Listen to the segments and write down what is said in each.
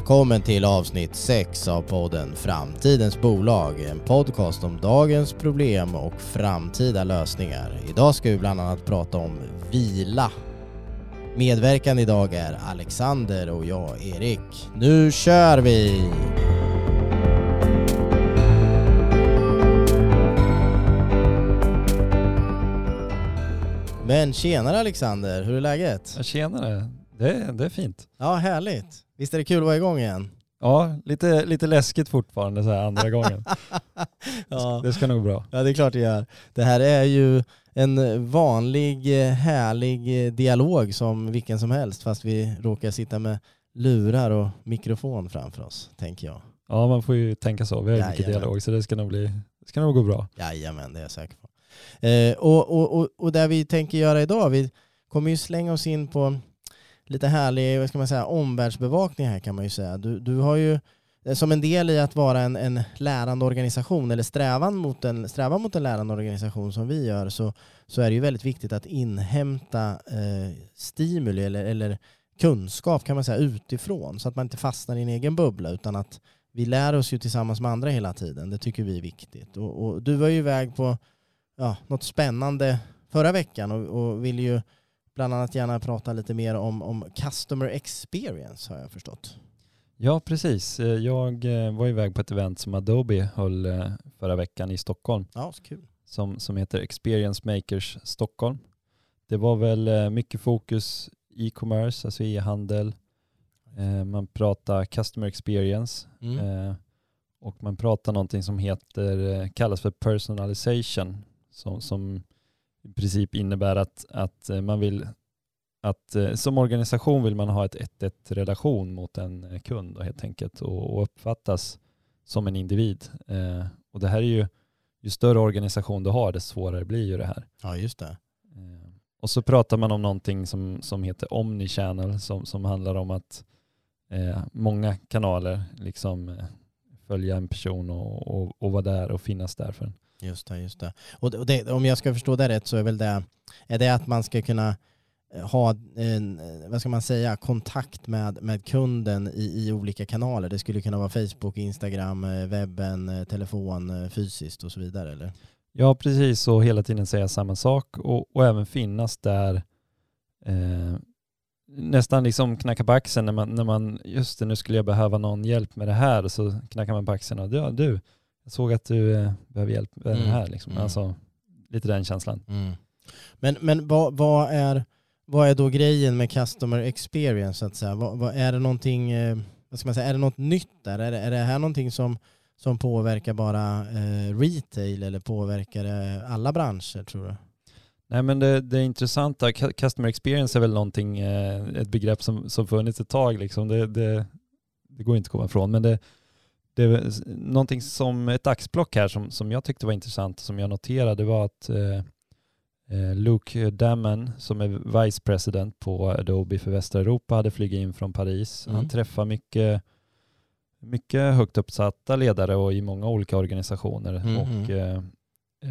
Välkommen till avsnitt 6 av podden Framtidens bolag. En podcast om dagens problem och framtida lösningar. Idag ska vi bland annat prata om vila. Medverkande idag är Alexander och jag Erik. Nu kör vi! Men tjenare Alexander, hur är läget? Ja, tjenare, det, det är fint. Ja, härligt. Visst är det kul att vara igång igen? Ja, lite, lite läskigt fortfarande så här andra gången. ja. Det ska nog bra. Ja, det är klart det gör. Det här är ju en vanlig, härlig dialog som vilken som helst, fast vi råkar sitta med lurar och mikrofon framför oss, tänker jag. Ja, man får ju tänka så. Vi har ju mycket dialog, så det ska nog, bli, det ska nog gå bra. Jajamän, det är jag säker på. Eh, och, och, och, och det vi tänker göra idag, vi kommer ju slänga oss in på lite härlig vad ska man säga, omvärldsbevakning här kan man ju säga. Du, du har ju eh, som en del i att vara en, en lärande organisation eller strävan mot en, strävan mot en lärande organisation som vi gör så, så är det ju väldigt viktigt att inhämta eh, stimuli eller, eller kunskap kan man säga utifrån så att man inte fastnar i en egen bubbla utan att vi lär oss ju tillsammans med andra hela tiden. Det tycker vi är viktigt. Och, och du var ju iväg på ja, något spännande förra veckan och, och vill ju bland annat gärna prata lite mer om, om customer experience har jag förstått. Ja, precis. Eh, Jag eh, var iväg på ett event som Adobe höll eh, förra veckan i Stockholm Ja, så kul. som, som heter Experience Makers Stockholm. Det var väl mycket fokus e-commerce, alltså e-handel. Eh, Man pratar customer experience Mm. Och man pratar någonting som heter, kallas för personalization som, som i princip innebär att, att eh, man vill att eh, som organisation vill man ha ett 1-1 relation mot en eh, kund då, helt enkelt och, och uppfattas som en individ. Eh, och det här är ju, ju större organisation du har desto svårare blir ju det här. Ja, just det. Eh, Och så pratar man om någonting som, som heter omnichannel som, som handlar om att eh, många kanaler liksom följa en person och, och, och vara där och finnas där för en. Just det, just det. Och det, om jag ska förstå det rätt så är väl det, är det att man ska kunna eh, ha en, eh, vad ska man säga, kontakt med, med kunden i, i olika kanaler. Det skulle kunna vara Facebook, Instagram, eh, webben, telefon, fysiskt och så vidare eller? Ja, precis och hela tiden säga samma sak och, och även finnas där eh, nästan liksom knacka på axeln när man, när man, just det nu skulle jag behöva någon hjälp med det här och så knackar man på axeln och ja, du, jag såg att du eh, behöver hjälp med det Mm, här liksom. mm. Alltså lite den känslan. Mm. Men, men vad, vad, är, vad är då grejen med customer experience så att säga? Vad, vad, är det någonting, eh, vad ska man säga, är det något nytt där? Är det, är det här någonting som, som påverkar bara eh, retail eller påverkar det alla branscher tror du? Nej men det, det intressanta, cu- customer experience är väl någonting, eh, ett begrepp som, som funnits ett tag liksom. Det, det, det går inte att komma ifrån. Men det, det är någonting som ett axplock här som, som jag tyckte var intressant som jag noterade var att eh, eh, Luke Damman som är vice president på Adobe för västra Europa hade flugit in från Paris. Mm. Han träffar mycket, mycket högt uppsatta ledare och i många olika organisationer. Mhm. Och eh,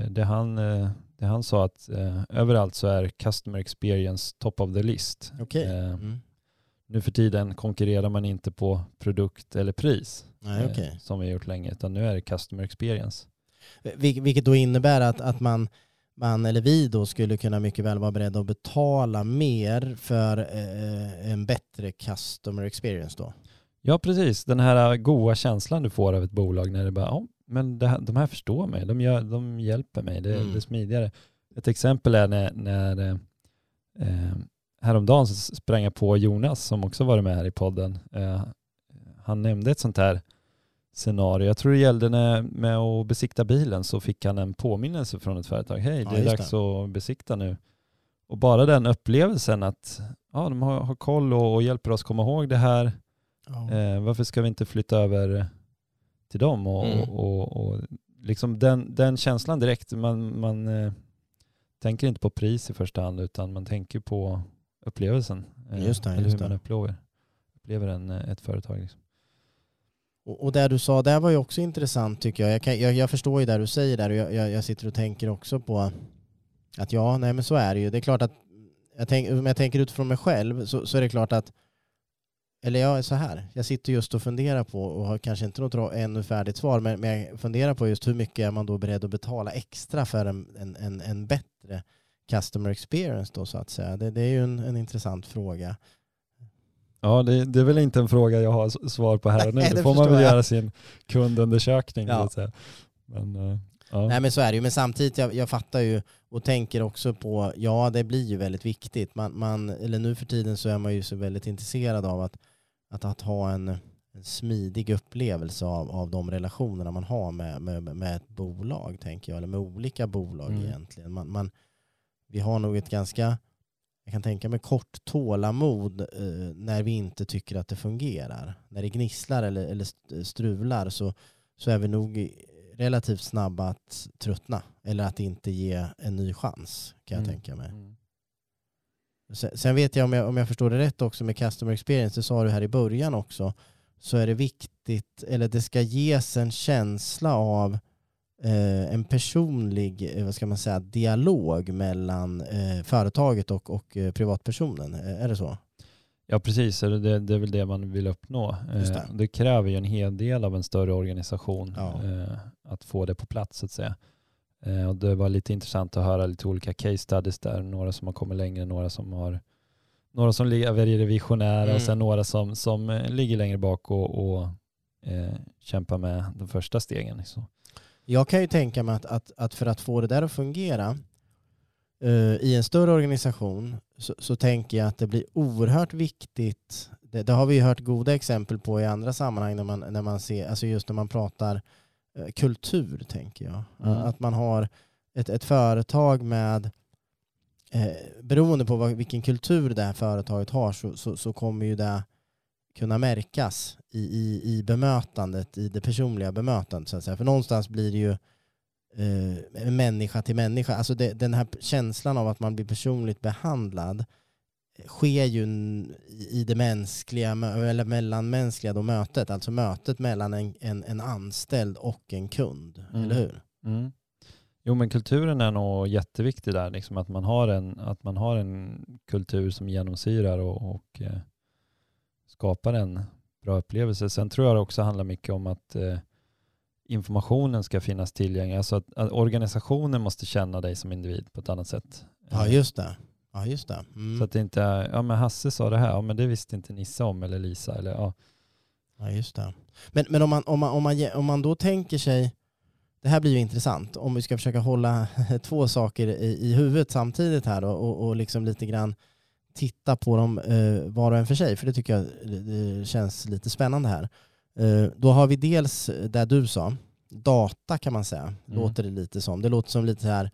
det han, eh, det han sa att eh, överallt så är customer experience top of the list. Eh, Mm. Nu för tiden konkurrerar man inte på produkt eller pris Nej, eh, okej. som vi har gjort länge, utan nu är det customer experience. Vil- Vilket då innebär att, att man, man, eller vi då, skulle kunna mycket väl vara beredda att betala mer för eh, en bättre customer experience då? Ja, precis. Den här goa känslan du får av ett bolag när det bara, ja, men det här, de här förstår mig, de, gör, de hjälper mig, det, Mm. det är smidigare. Ett exempel är när, när eh, häromdagen så sprang jag på Jonas som också varit med här i podden. Eh, han nämnde ett sånt här scenario. Jag tror det gällde när, med att besikta bilen så fick han en påminnelse från ett företag. Hej, Ja, det är just dags att besikta nu. Och bara den upplevelsen att ja, de har, har koll och, och hjälper oss komma ihåg det här. Eh, varför ska vi inte flytta över till dem? Och, Mm. och, och liksom den, den känslan direkt, man, man eh, tänker inte på pris i första hand utan man tänker på upplevelsen. Eh, Just det, eller just hur man upplever, upplever en, eh, ett företag. Liksom. Och, och det du sa där var ju också intressant tycker jag. Jag, kan, jag, jag förstår ju det du säger där och jag, jag, jag sitter och tänker också på att ja, nej men så är det ju. Det är klart att jag tänk, om jag tänker utifrån mig själv så, så är det klart att eller jag är så här, jag sitter just och funderar på och har kanske inte något ännu färdigt svar, men, men jag funderar på just hur mycket är man då beredd att betala extra för en, en, en, en bättre customer experience då så att säga. Det, det är ju en, en intressant fråga. Ja, det, det, är väl inte en fråga jag har svar på här och nu. Då får man väl jag. göra sin kundundersökning. Ja. Så att säga. Men, uh, ja. Nej men så är det ju, men samtidigt jag, jag fattar ju och tänker också på, ja det blir ju väldigt viktigt. Man, man, eller nu för tiden så är man ju så väldigt intresserad av att, att, att ha en, en smidig upplevelse av, av de relationerna man har med, med, med ett bolag, tänker jag, eller med olika bolag mm. egentligen. Man, man, vi har nog ett ganska, jag kan tänka mig kort tålamod eh, när vi inte tycker att det fungerar. När det gnisslar eller, eller strular så, så är vi nog relativt snabba att tröttna eller att inte ge en ny chans kan jag mm. tänka mig. Mm. Sen, vet jag om, jag om jag förstår det rätt också med customer experience, det sa du här i början också, så är det viktigt, eller det ska ges en känsla av eh, en personlig eh, vad ska man säga, dialog mellan eh, företaget och, och eh, privatpersonen. Är det så? Ja precis, det, det är väl det man vill uppnå. Det. Eh, det. kräver ju en hel del av en större organisation ja. Eh, att få det på plats så att säga. Och det var lite intressant att höra lite olika case studies där. Några som har kommit längre, några som har några som lever i det visionära mm. och sen några som, som ligger längre bak och, och eh, kämpar med de första stegen. Så. Jag kan ju tänka mig att, att, att för att få det där att fungera uh, i en större organisation så, så, tänker jag att det blir oerhört viktigt. Det, det, har vi ju hört goda exempel på i andra sammanhang när man, när man ser, alltså just när man pratar uh, kultur, tänker jag. Mm. Uh, att man har ett, ett företag med eh, beroende på vad, vilken kultur det här företaget har så, så, så kommer ju det kunna märkas i, i, i bemötandet, i det personliga bemötandet. Så att säga. För någonstans blir det ju eh, människa till människa. Alltså det, den här känslan av att man blir personligt behandlad sker ju i det mänskliga, eller mellanmänskliga då mötet. Alltså mötet mellan en, en, en anställd och en kund. Mm. Eller hur? Mm. Jo men kulturen är nog jätteviktig där. Liksom att, man har en, att man har en kultur som genomsyrar och, och eh, skapar en bra upplevelse. Sen tror jag det också handlar mycket om att eh, informationen ska finnas tillgänglig. Alltså att, att, organisationen måste känna dig som individ på ett annat sätt. Ja, just det. Ja, just det. Mm. Så att det inte är, ja men Hasse sa det här, ja men det visste inte Nissa om eller Lisa. Eller, ja. ja, just det. Men, men om, man, om, man, om, man, om man då tänker sig, det här blir ju intressant, om vi ska försöka hålla två saker i, i huvudet samtidigt här och, och, och liksom lite grann titta på dem eh, var och en för sig, för det tycker jag det känns lite spännande här. Eh, då har vi dels där du sa, data kan man säga, mm. låter det lite som. Det låter som lite här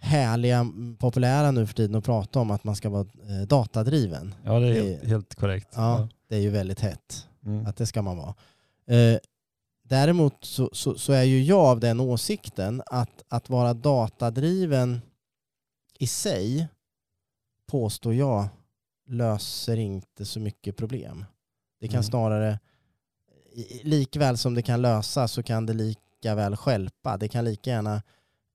härliga, populära nu för tiden att prata om att man ska vara eh, datadriven. Ja, det är, det är helt, korrekt. Ja, ja, det är ju väldigt hett mm. att det ska man vara. Eh, däremot så, så, så, är ju jag av den åsikten att, att vara datadriven i sig påstår jag, löser inte så mycket problem. Det kan mm. snarare, likväl som det kan lösa så kan det lika väl skälpa. Det kan lika gärna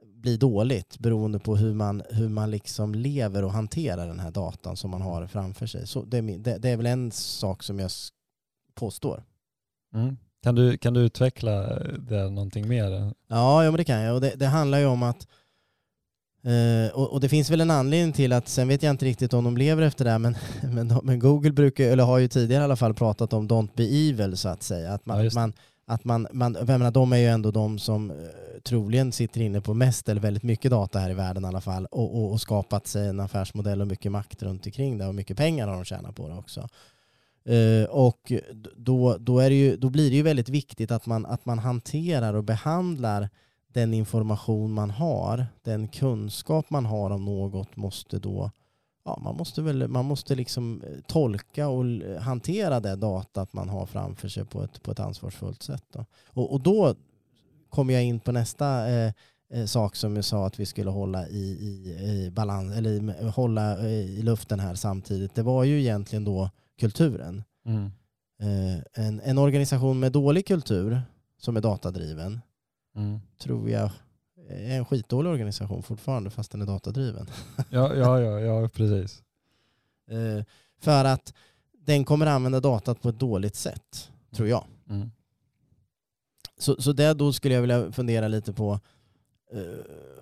bli dåligt beroende på hur man, hur man liksom lever och hanterar den här datan som man har framför sig. Så det, det, det är väl en sak som jag påstår. Mm. Kan, du, kan du utveckla det någonting mer? Ja, ja men det kan jag. Och det, det handlar ju om att Uh, och, och, det finns väl en anledning till att, sen vet jag inte riktigt om de lever efter det här, men, men, men, Google brukar, eller har ju tidigare i alla fall pratat om don't be evil så att säga. Att man, ja, man att man, man, jag menar, de är ju ändå de som uh, troligen sitter inne på mest eller väldigt mycket data här i världen i alla fall och, och, och skapat sig en affärsmodell och mycket makt runt omkring det och mycket pengar har de tjänat på det också. Uh, och då, då, är ju, då blir det ju väldigt viktigt att man, att man hanterar och behandlar den information man har, den kunskap man har om något måste då ja, man måste, väl, man måste liksom eh, tolka och hantera det datat man har framför sig på ett, på ett ansvarsfullt sätt. Då. Och, och då kommer jag in på nästa eh, eh sak som jag sa att vi skulle hålla i, i, i balans, eller hålla eh, i luften här samtidigt. Det var ju egentligen då kulturen. Mm. Eh, en, en organisation med dålig kultur som är datadriven mm. tror jag är en skitdålig organisation fortfarande fast den är datadriven. Ja, ja, ja, ja precis. uh, för att den kommer använda datat på ett dåligt sätt, tror jag. Mm. Så, så där då skulle jag vilja fundera lite på eh,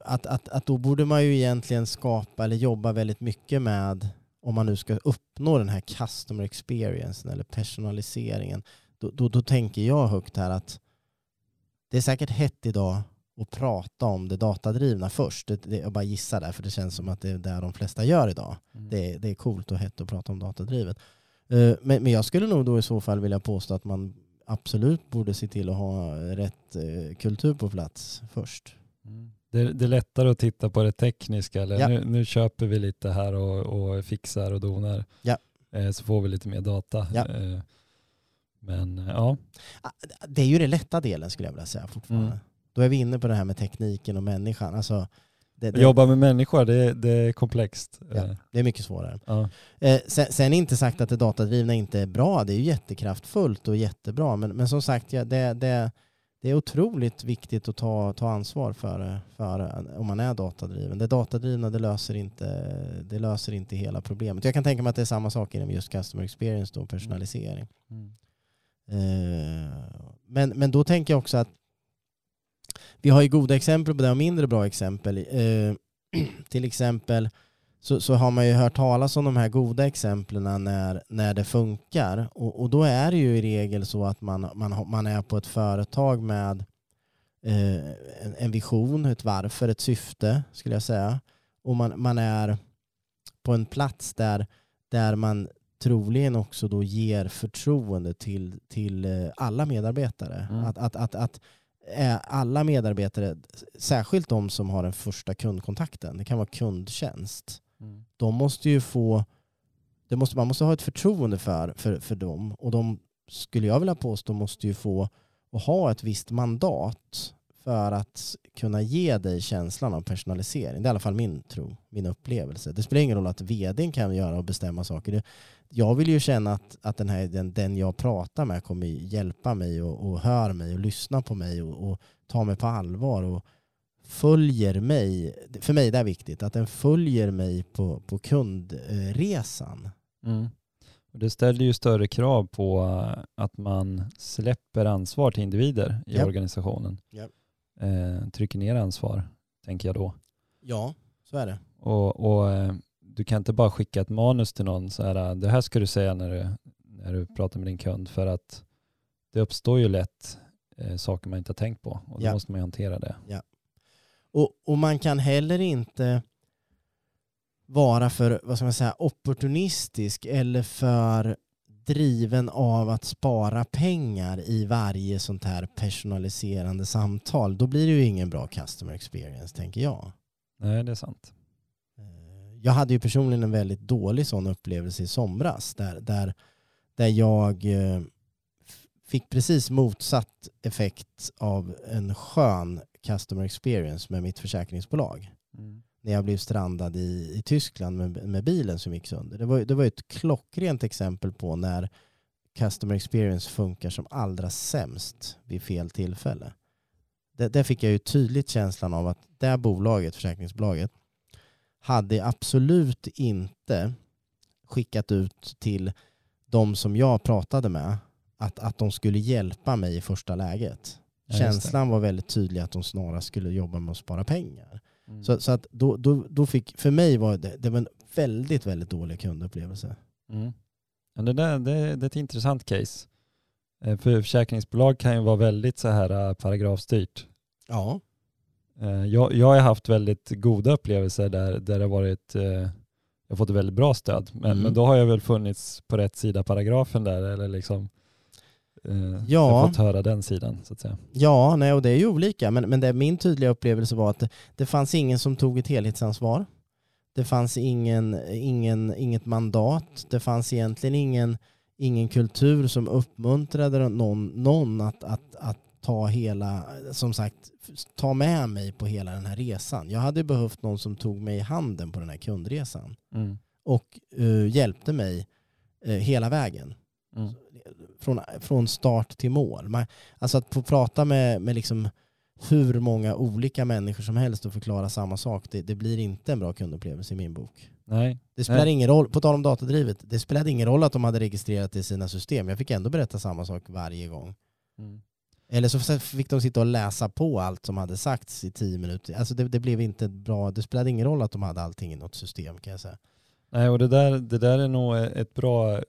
att, att, att då borde man ju egentligen skapa eller jobba väldigt mycket med om man nu ska uppnå den här customer experiencen eller personaliseringen. Då, då, då tänker jag högt här att det är säkert hett idag att prata om det datadrivna först. Det, det, jag bara gissar där för det känns som att det är där de flesta gör idag. Mm. Det, är- det är coolt och hett att prata om datadrivet. Eh, Men, men jag skulle nog då i så fall vilja påstå att man absolut borde se till att ha rätt eh, kultur på plats först. Mm. Det, det är lättare att titta på det tekniska. Eller Ja. nu, nu köper vi lite här och, och fixar och donar. Ja. Eh, så får vi lite mer data. Ja. Eh, men eh, ja, Ah, Det är ju den lätta delen skulle jag vilja säga fortfarande. Mm. Då är vi inne på det här med tekniken och människan. Alltså, det, det, jobba med människor det, det är komplext. Ja. Eh, det är mycket svårare. ja. Eh, sen, sen är inte sagt att det datadrivna inte är bra. Det är ju jättekraftfullt och jättebra. Men, men som sagt, ja, det, det, det är otroligt viktigt att ta, ta ansvar för, för om man är datadriven. Det datadrivna det löser, inte, det löser inte hela problemet. Jag kan tänka mig att det är samma sak inom just customer experience och personalisering. Mm. Eh, men, men då tänker jag också att vi har ju goda exempel på det och mindre bra exempel. Eh, till exempel så, så har man ju hört talas om de här goda exemplen när, när det funkar. Och, och då är det ju i regel så att man, man, man är på ett företag med eh, en, en vision, ett varför, ett syfte skulle jag säga. Och man, man är på en plats där, där man troligen också då ger förtroende till, till eh, alla medarbetare. Mm. Att, att, att, att eh, alla medarbetare, särskilt de som har den första kundkontakten, det kan vara kundtjänst, Mm. de måste ju få, det måste, man måste ha ett förtroende för, för, för dem och de, skulle jag vilja påstå, måste ju få och ha ett visst mandat för att kunna ge dig känslan av personalisering. Det är i alla fall min tro, min upplevelse. Det spelar ingen roll att vdn kan göra och bestämma saker. Det, jag vill ju känna att, att den, här, den, den jag pratar med kommer hjälpa mig och, och hör mig och lyssna på mig och, och ta mig på allvar och följer mig. För mig är det är viktigt att den följer mig på, på kundresan. Mm. Och det ställer ju större krav på eh, att man släpper ansvar till individer i Ja. organisationen. Ja. Eh, trycker ner ansvar, tänker jag då. Ja, så är det. Och, och eh, du kan inte bara skicka ett manus till någon så här, det här ska du säga när du, när du pratar med din kund för att det uppstår ju lätt eh, saker man inte har tänkt på och då Ja. måste man ju hantera det. Och, och man kan heller inte vara för vad ska man säga, opportunistisk eller för driven av att spara pengar i varje sånt här personaliserande samtal. Då blir det ju ingen bra customer experience, tänker jag. Nej, det är sant. Jag hade ju personligen en väldigt dålig sån upplevelse i somras där, där, där jag eh, fick precis motsatt effekt av en skön customer experience med mitt försäkringsbolag Mm. när jag blev strandad i, i Tyskland med, med bilen som gick sönder. Det var, det var ett klockrent exempel på när customer experience funkar som allra sämst vid fel tillfälle. Där fick jag ju tydligt känslan av att det här bolaget, försäkringsbolaget, hade absolut inte skickat ut till de som jag pratade med att, att de skulle hjälpa mig i första läget. Ja. Känslan var väldigt tydlig att de snarast skulle jobba med att spara pengar. Mm. Så, så att då, då, då fick, för mig var det, det var en väldigt, väldigt dålig kundupplevelse. Mm. Ja, det, där, det, det är ett intressant case. Eh, För försäkringsbolag kan ju vara väldigt så här eh, paragrafstyrt. Ja. Eh, Jag, jag har haft väldigt goda upplevelser där, där det har varit, eh, jag har fått väldigt bra stöd. Men, Mm. men då har jag väl funnits på rätt sida paragrafen där eller liksom eh, Ja. jag fått höra den sidan så att säga. Ja, nej, och det är ju olika. Men, men det, min tydliga upplevelse var att det, det fanns ingen som tog ett helhetsansvar. Det fanns ingen, ingen, inget mandat. Det fanns egentligen ingen, ingen kultur som uppmuntrade någon, någon att, att, att ta hela, som sagt, ta med mig på hela den här resan. Jag hade behövt någon som tog mig i handen på den här kundresan. Mm. och eh, hjälpte mig eh, hela vägen. Mm. Från, från start till mål. Man, alltså att få prata med, med liksom hur många olika människor som helst och förklara samma sak, det, det blir inte en bra kundupplevelse i min bok. Nej. Det spelar Nej. ingen roll, på tal om datadrivet, det spelade ingen roll att de hade registrerat det i sina system. Jag fick ändå berätta samma sak varje gång. Mm. Eller så fick de sitta och läsa på allt som hade sagts i tio minuter. Alltså det, det blev inte bra, det spelade ingen roll att de hade allting i något system kan jag säga. Nej, och det där, det där är nog ett bra,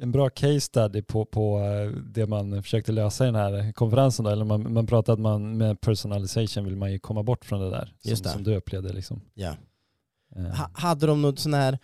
en bra case study på, på eh, det man försökte lösa i den här konferensen. Då. Eller man, man pratade att man med personalization vill man ju komma bort från det där. Just som, det. som du upplevde liksom. Ja. Eh, Ha, hade de något sån här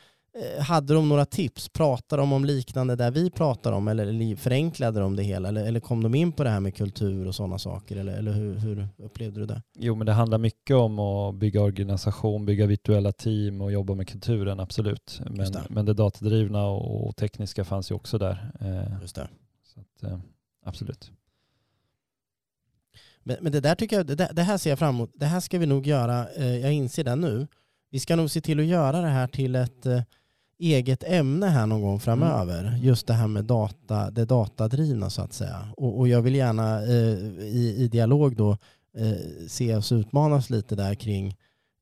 hade de några tips? Pratade de om liknande där vi pratar om eller, förenklade de det hela? Eller, eller kom de in på det här med kultur och sådana saker? Eller, eller hur, hur upplevde du det? Jo, men det handlar mycket om att bygga organisation, bygga virtuella team och jobba med kulturen, absolut. Men, det. men det datadrivna och, tekniska fanns ju också där. Eh, Just det. så att, eh, absolut. Men, men det där tycker jag, det, där, det här ser jag fram emot. Det här ska vi nog göra, eh, jag inser det nu. Vi ska nog se till att göra det här till ett eh, eget ämne här någon gång framöver. Just det här med data, det datadrivna så att säga. Och, och jag vill gärna eh, i, i dialog då eh, se oss utmanas lite där kring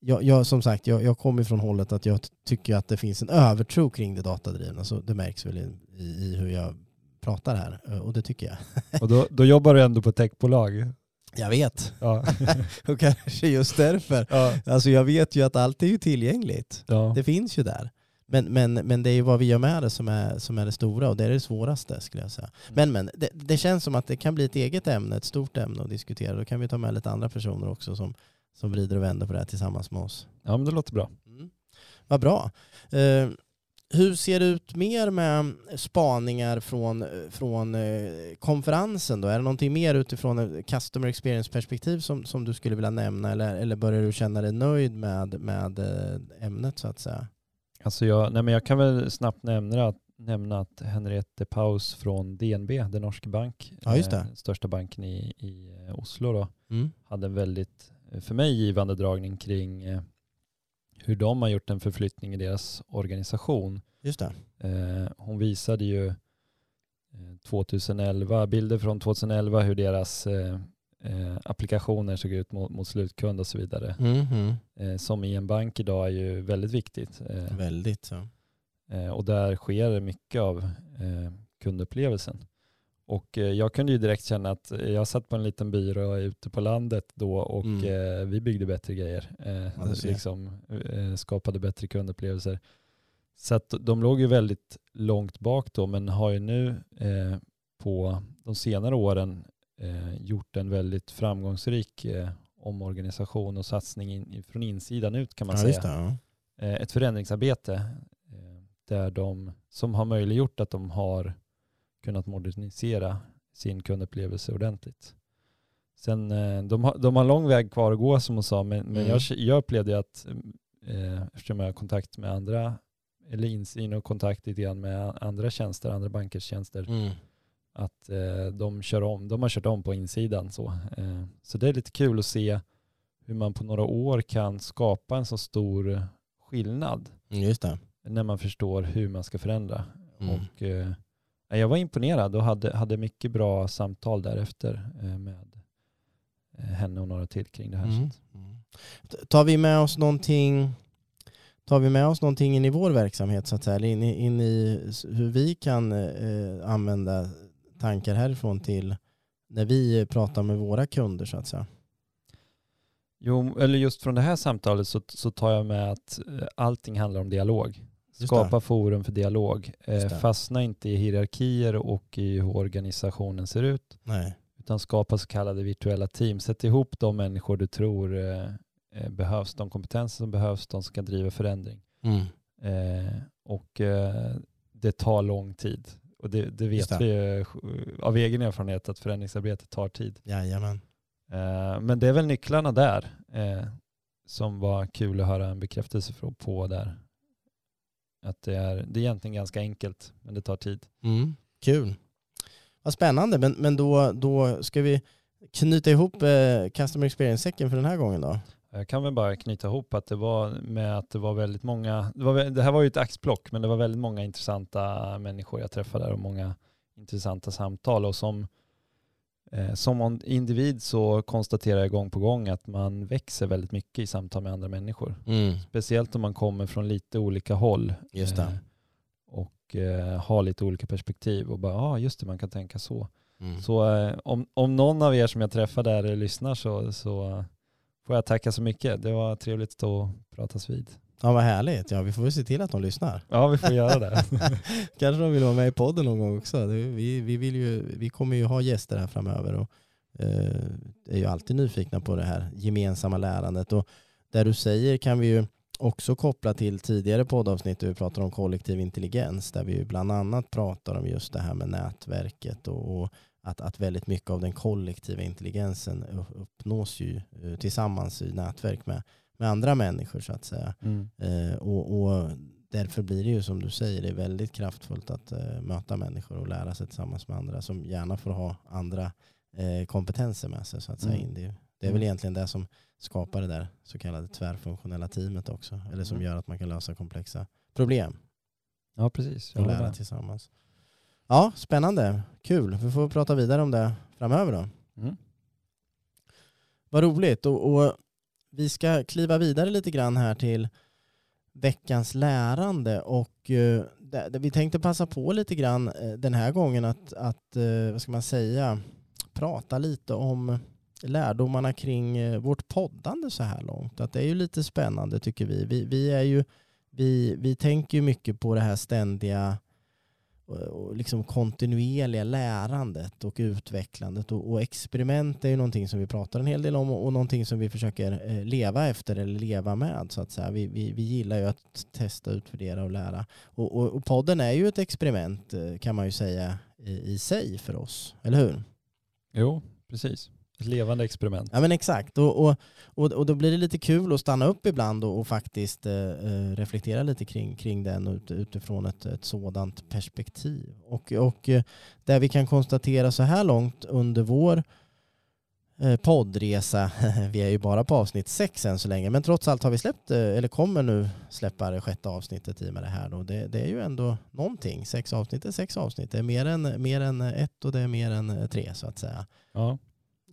jag, jag, som sagt, jag, jag kommer från hållet att jag tycker att det finns en övertro kring det datadrivna. Så det märks väl i, i, i hur jag pratar här. Eh, Och det tycker jag. Och då, då jobbar du ändå på techbolag. Jag vet. Ja. Och kanske just därför. ja. Alltså jag vet ju att allt är ju tillgängligt. ja. Det finns ju där. Men, men, men det är ju vad vi gör med det som är, som är det stora och det är det svåraste skulle jag säga. Men, men det, det känns som att det kan bli ett eget ämne, ett stort ämne att diskutera. Då kan vi ta med lite andra personer också som, som vrider och vänder på det här tillsammans med oss. ja, men det låter bra. Mm. Vad bra. Eh, hur ser det ut mer med spaningar från, från eh, konferensen då? Är det någonting mer utifrån ett customer experience-perspektiv som, som du skulle vilja nämna eller, eller börjar du känna dig nöjd med, med eh, ämnet så att säga? Alltså jag, nej men jag kan väl snabbt nämna att, nämna att Henriette Paus från DNB, den norska bank, Ja, eh, största banken i, i eh, Oslo, då, Mm. hade en väldigt, eh, för mig, givande dragning kring eh, hur de har gjort en förflyttning i deras organisation. Just det. Eh, hon visade ju eh, 2011, bilder från 2011 hur deras eh, applikationer såg ut mot, mot slutkund och så vidare. Mhm. Eh, som i en bank idag är ju väldigt viktigt. Eh, Väldigt så. Eh, och där sker mycket av eh, kundupplevelsen. Och eh, jag kunde ju direkt känna att jag satt på en liten byrå ute på landet då och Mm. vi byggde bättre grejer. Ja, liksom, skapade bättre kundupplevelser. Så att de låg ju väldigt långt bak då men har ju nu på de senare åren eh, gjort en väldigt framgångsrik eh, omorganisation och satsning in, från insidan ut kan man Ja, säga det. Ja. eh, ett förändringsarbete eh, där de, som har möjliggjort att de har kunnat modernisera sin kundupplevelse ordentligt. Sen, eh, de, har, de har lång väg kvar att gå som hon sa, men, men Mm. jag, jag upplevde att eh, eftersom jag har kontakt med andra, eller insyn och kontakt lite grann med andra tjänster, andra bankers tjänster, Mm. Att eh, de kör om, de har kört om på insidan. Så, eh, så det är lite kul att se hur man på några år kan skapa en så stor skillnad Mm, Just det. när man förstår hur man ska förändra. Mm. Och, eh, jag var imponerad och hade, hade mycket bra samtal därefter eh, med eh, henne och några till kring det här. Mm. Mm. Tar vi med oss någonting Tar vi med oss någonting in i vår verksamhet så att säga, in in i hur vi kan eh, använda tankar härifrån till när vi pratar med våra kunder så att säga? Jo, eller just från det här samtalet så, så tar jag med att eh, allting handlar om dialog. Skapa forum för dialog. Eh, fastna inte i hierarkier och i hur organisationen ser ut. Nej. Utan skapa så kallade virtuella team. Sätt ihop de människor du tror eh, behövs. De kompetenser som behövs. De som kan driva förändring. Mm. Eh, och eh, det tar lång tid. Och det, det vet det. vi ju av egen erfarenhet att förändringsarbete tar tid. Jajamän. Eh, men det är väl nycklarna där eh, som var kul att höra en bekräftelse på där. Att det är, det är egentligen ganska enkelt men det tar tid. Mm. Kul. Vad spännande, men, men då, då ska vi knyta ihop eh, Customer Experience-säcken för den här gången då? Jag kan väl bara knyta ihop att det var med att det var väldigt många, det, var, det här var ju ett axplock, men det var väldigt många intressanta människor jag träffade där och många intressanta samtal och som Eh, som individ så konstaterar jag gång på gång att man växer väldigt mycket i samtal med andra människor. Mm. Speciellt om man kommer från lite olika håll. Just eh, Och eh, har lite olika perspektiv och bara, ja ah, just det, man kan tänka så. Mm. Så eh, om, om någon av er som jag träffar där lyssnar så, så får jag tacka så mycket. Det var trevligt att pratas vid. Ja vad härligt. Ja vi får väl se till att de lyssnar. Ja, vi får göra det. Kanske de vill vara med i podden någon gång också. Vi, vi, vill ju, vi kommer ju ha gäster här framöver och eh, är ju alltid nyfikna på det här gemensamma lärandet. Och där du säger kan vi ju också koppla till tidigare poddavsnitt där vi pratar om kollektiv intelligens där vi ju bland annat pratar om just det här med nätverket och, och att, att väldigt mycket av den kollektiva intelligensen upp- uppnås ju eh, tillsammans i nätverk med, med andra människor så att säga. Mm. Eh, och, och därför blir det ju som du säger, det är väldigt kraftfullt att eh, möta människor och lära sig tillsammans med andra som gärna får ha andra eh, kompetenser med sig så att säga. Mm. In. Det, det är väl Mm. egentligen det som skapar det där så kallade tvärfunktionella teamet också. Eller som Mm. gör att man kan lösa komplexa problem Ja, precis. Jag och lära med. tillsammans. Ja, spännande. Kul. Vi får prata vidare om det framöver då. Mm. Vad roligt. Och, och vi ska kliva vidare lite grann här till veckans lärande och eh, där, där vi tänkte passa på lite grann eh, den här gången att, att eh, vad ska man säga, prata lite om lärdomarna kring eh, vårt poddande så här långt. Att det är ju lite spännande tycker vi. Vi, vi, är ju, vi, vi tänker ju mycket på det här ständiga och- liksom kontinuerliga lärandet och utvecklandet och, och experiment är ju någonting som vi pratar en hel del om och, och någonting som vi försöker eh, leva efter eller leva med så att säga. Vi, vi, vi gillar ju att testa, utvärdera och lära. Och, och, och podden är ju ett experiment eh, kan man ju säga i, i sig för oss, eller hur? Jo, precis. Ett levande experiment. Ja men exakt och, och, och, och då blir det lite kul att stanna upp ibland och, och faktiskt eh, eh, reflektera lite kring, kring den ut, utifrån ett, ett sådant perspektiv. Och, och eh, där vi kan konstatera så här långt under vår eh, poddresa, vi är ju bara på avsnitt sex än så länge, men trots allt har vi släppt, eller kommer nu släppa det sjätte avsnittet i med det här då. Det, det är ju ändå någonting, sex avsnitt är sex avsnitt, det är mer än, mer än ett och det är mer än tre så att säga. Ja.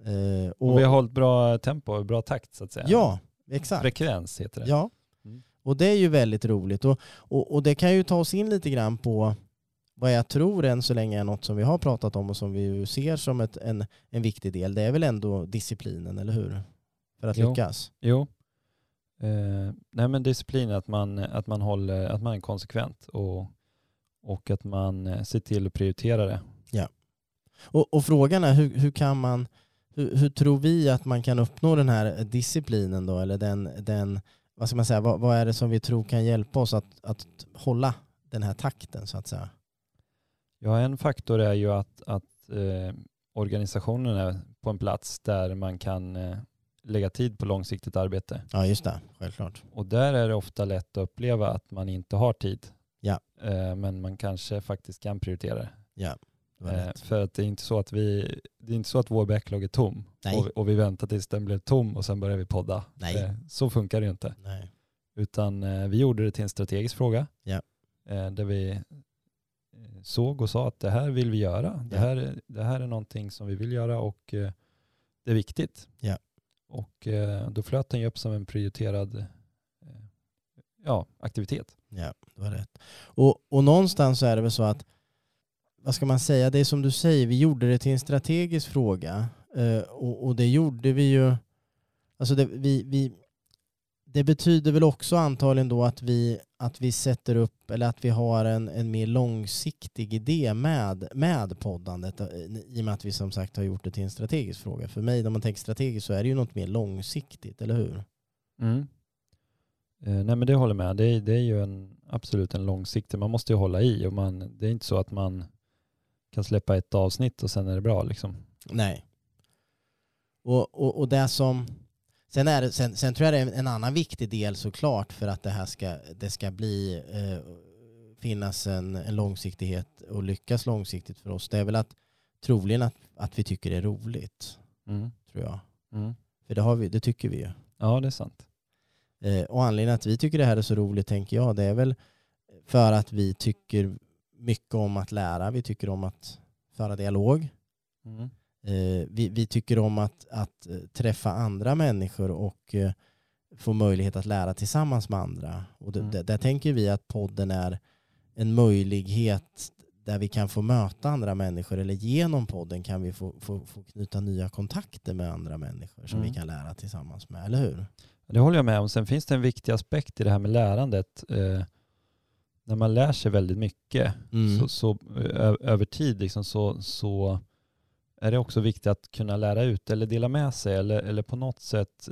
Eh, Och vi har hållit bra tempo och bra takt så att säga. Ja, exakt. Frekvens heter det. Ja. Mm. Och det är ju väldigt roligt. Och, och, och det kan ju ta oss in lite grann på vad jag tror än så länge är något som vi har pratat om och som vi ser som ett, en, en viktig del. Det är väl ändå disciplinen, eller hur? För att Jo. lyckas. Jo. Eh, nej men disciplin, att man, att man, håller, att man är konsekvent och, och att man eh, ser till att prioritera det. Och, och frågan är hur, hur kan man hur, hur tror vi att man kan uppnå den här disciplinen då? Eller den, den vad ska man säga, vad, vad är det som vi tror kan hjälpa oss att, att hålla den här takten så att säga? Ja, en faktor är ju att, att eh, organisationen är på en plats där man kan eh, lägga tid på långsiktigt arbete. Ja just det, självklart. Och där är det ofta lätt att uppleva att man inte har tid. Ja. Eh, men man kanske faktiskt kan prioritera det. Var Eh, för att det är inte så att vi, det är inte så att vår backlog är tom och, och vi väntar tills den blev tom och sen börjar vi podda. Nej. Eh, så funkar det ju inte. Nej. Utan eh, vi gjorde det till en strategisk fråga. Ja. Eh, där vi eh, såg och sa att det här vill vi göra. Det, Ja. här, är- det här är någonting som vi vill göra och eh, det är viktigt. Ja. Och då flöt den ju upp som en prioriterad ja, aktivitet. Ja, det var rätt. Och, och någonstans så är det väl så att, vad ska man säga, det är som du säger, vi gjorde det till en strategisk fråga. Eh, och, och det gjorde vi ju, alltså det, vi, vi, det betyder väl också antagligen då att vi, att vi sätter upp, eller att vi har en, en mer långsiktig idé med, med poddandet. Eh, I och med att vi som sagt har gjort det till en strategisk fråga. För mig, när man tänker strategiskt så är det ju något mer långsiktigt, eller hur? Mm. Eh, nej men det håller jag med. Det är, det är ju en, absolut en långsiktig, man måste ju hålla i och man, det är inte så att man kan släppa ett avsnitt och sen är det bra liksom. Nej. Och, och, och det som... Sen, är det, sen, sen tror jag det är en- en annan viktig del såklart för att det här ska, det ska bli, eh, finnas en, en långsiktighet och lyckas långsiktigt för oss. Det är väl att troligen att, att vi tycker det är roligt, Mm. tror jag. Mm. För det, har vi, det tycker vi ju. Ja det är sant. Eh, och anledningen att vi tycker det här är så roligt, tänker jag, det är väl för att vi tycker mycket om att lära. Vi tycker om att föra dialog. Mm. Eh, vi, vi tycker om att, att eh, träffa andra människor och eh, få möjlighet att lära tillsammans med andra. Och det, Mm. där, där tänker vi att podden är en möjlighet där vi kan få möta andra människor eller genom podden kan vi få, få, få knyta nya kontakter med andra människor som Mm. vi kan lära tillsammans med, eller hur? Det håller jag med om. Sen finns det en viktig aspekt i det här med lärandet. Eh, när man lär sig väldigt mycket Mm. så, så, ö, över tid liksom, så, så är det också viktigt att kunna lära ut eller dela med sig eller, eller på något sätt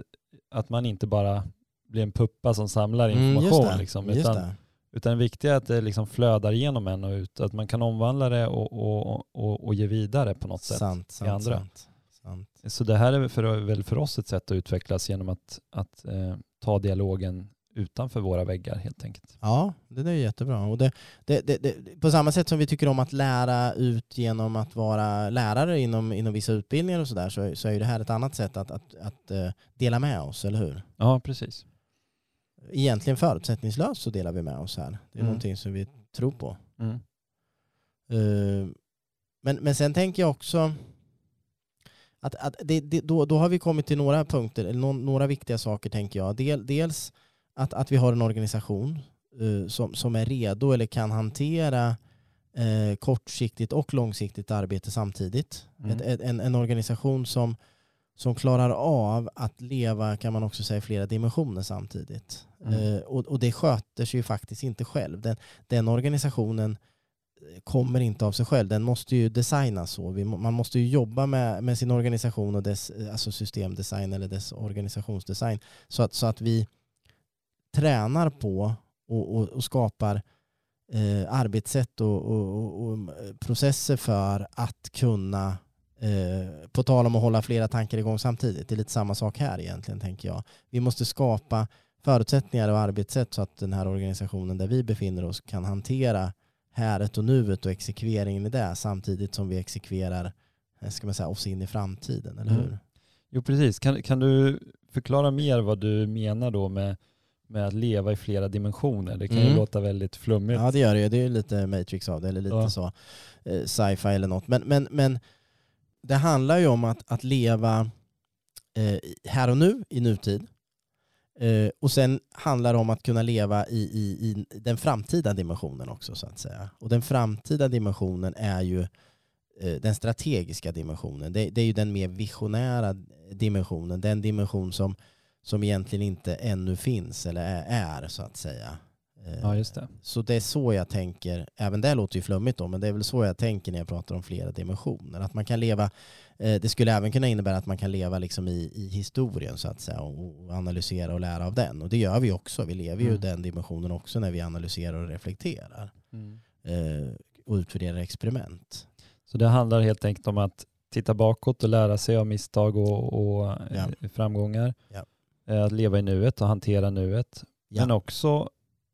att man inte bara blir en puppa som samlar Mm, information. det, liksom, utan, det. utan det viktiga är att det liksom flödar igenom en och ut. Att man kan omvandla det och, och, och, och ge vidare på något sätt. Sant, sant, andra. sant. sant. Så det här är väl för, väl för oss ett sätt att utvecklas genom att, att eh, ta dialogen utanför våra väggar helt enkelt. Ja, det är jättebra. Och det, det, det, på samma sätt som vi tycker om att lära ut genom att vara lärare inom, inom vissa utbildningar och sådär så, så är ju det här ett annat sätt att, att, att eh, dela med oss, eller hur? Ja, precis. Egentligen förutsättningslöst så delar vi med oss här. Det är Mm. någonting som vi tror på. Mm. Eh, men, men sen tänker jag också att, att det, då, då har vi kommit till några punkter, eller nå- några viktiga saker tänker jag. Del, dels att, att vi har en organisation eh, som, som är redo eller kan hantera eh, kortsiktigt och långsiktigt arbete samtidigt. Mm. Ett, ett, en, en organisation som, som klarar av att leva, kan man också säga, i flera dimensioner samtidigt. Mm. Eh, och, och det sköter sig ju faktiskt inte själv. Den, den organisationen kommer inte av sig själv. Den måste ju designas så. Vi, man måste ju jobba med, med sin organisation och dess alltså systemdesign eller dess organisationsdesign så att, så att vi tränar på och, och, och skapar eh, arbetssätt och, och, eh, processer för att kunna eh, på tal om att hålla flera tankar igång samtidigt. Det är lite samma sak här egentligen tänker jag. Vi måste skapa förutsättningar och arbetssätt så att den här organisationen där vi befinner oss kan hantera häret och nuet och exekveringen i det samtidigt som vi exekverar eh, ska man säga, oss in i framtiden, eller Mm. hur? Jo, precis. Kan, kan du förklara mer vad du menar då med, med att leva i flera dimensioner? Det kan ju Mm. låta väldigt flummigt. Ja det gör det ju. Det är ju lite Matrix av det, eller lite Ja. så eh, sci-fi eller något. Men, men, men det handlar ju om att, att leva eh, här och nu, i nutid. Eh, och sen handlar det om att kunna leva i, i, i den framtida dimensionen också så att säga. Och den framtida dimensionen är ju eh, den strategiska dimensionen. Det, det är ju den mer visionära dimensionen. Den dimension som, som egentligen inte ännu finns eller är, är så att säga. Eh, Ja, just det. så det är så jag tänker, även det låter ju flummigt då, men det är väl så jag tänker när jag pratar om flera dimensioner. Att man kan leva, eh, det skulle även kunna innebära att man kan leva liksom i, i historien så att säga och, analysera och lära av den. Och det gör vi också, vi lever ju Mm. den dimensionen också när vi analyserar och reflekterar eh, och utvärderar experiment. Så det handlar helt enkelt om att titta bakåt och lära sig av misstag och, och eh, framgångar. Ja. Eh, Att leva i nuet och hantera nuet. Ja. Men också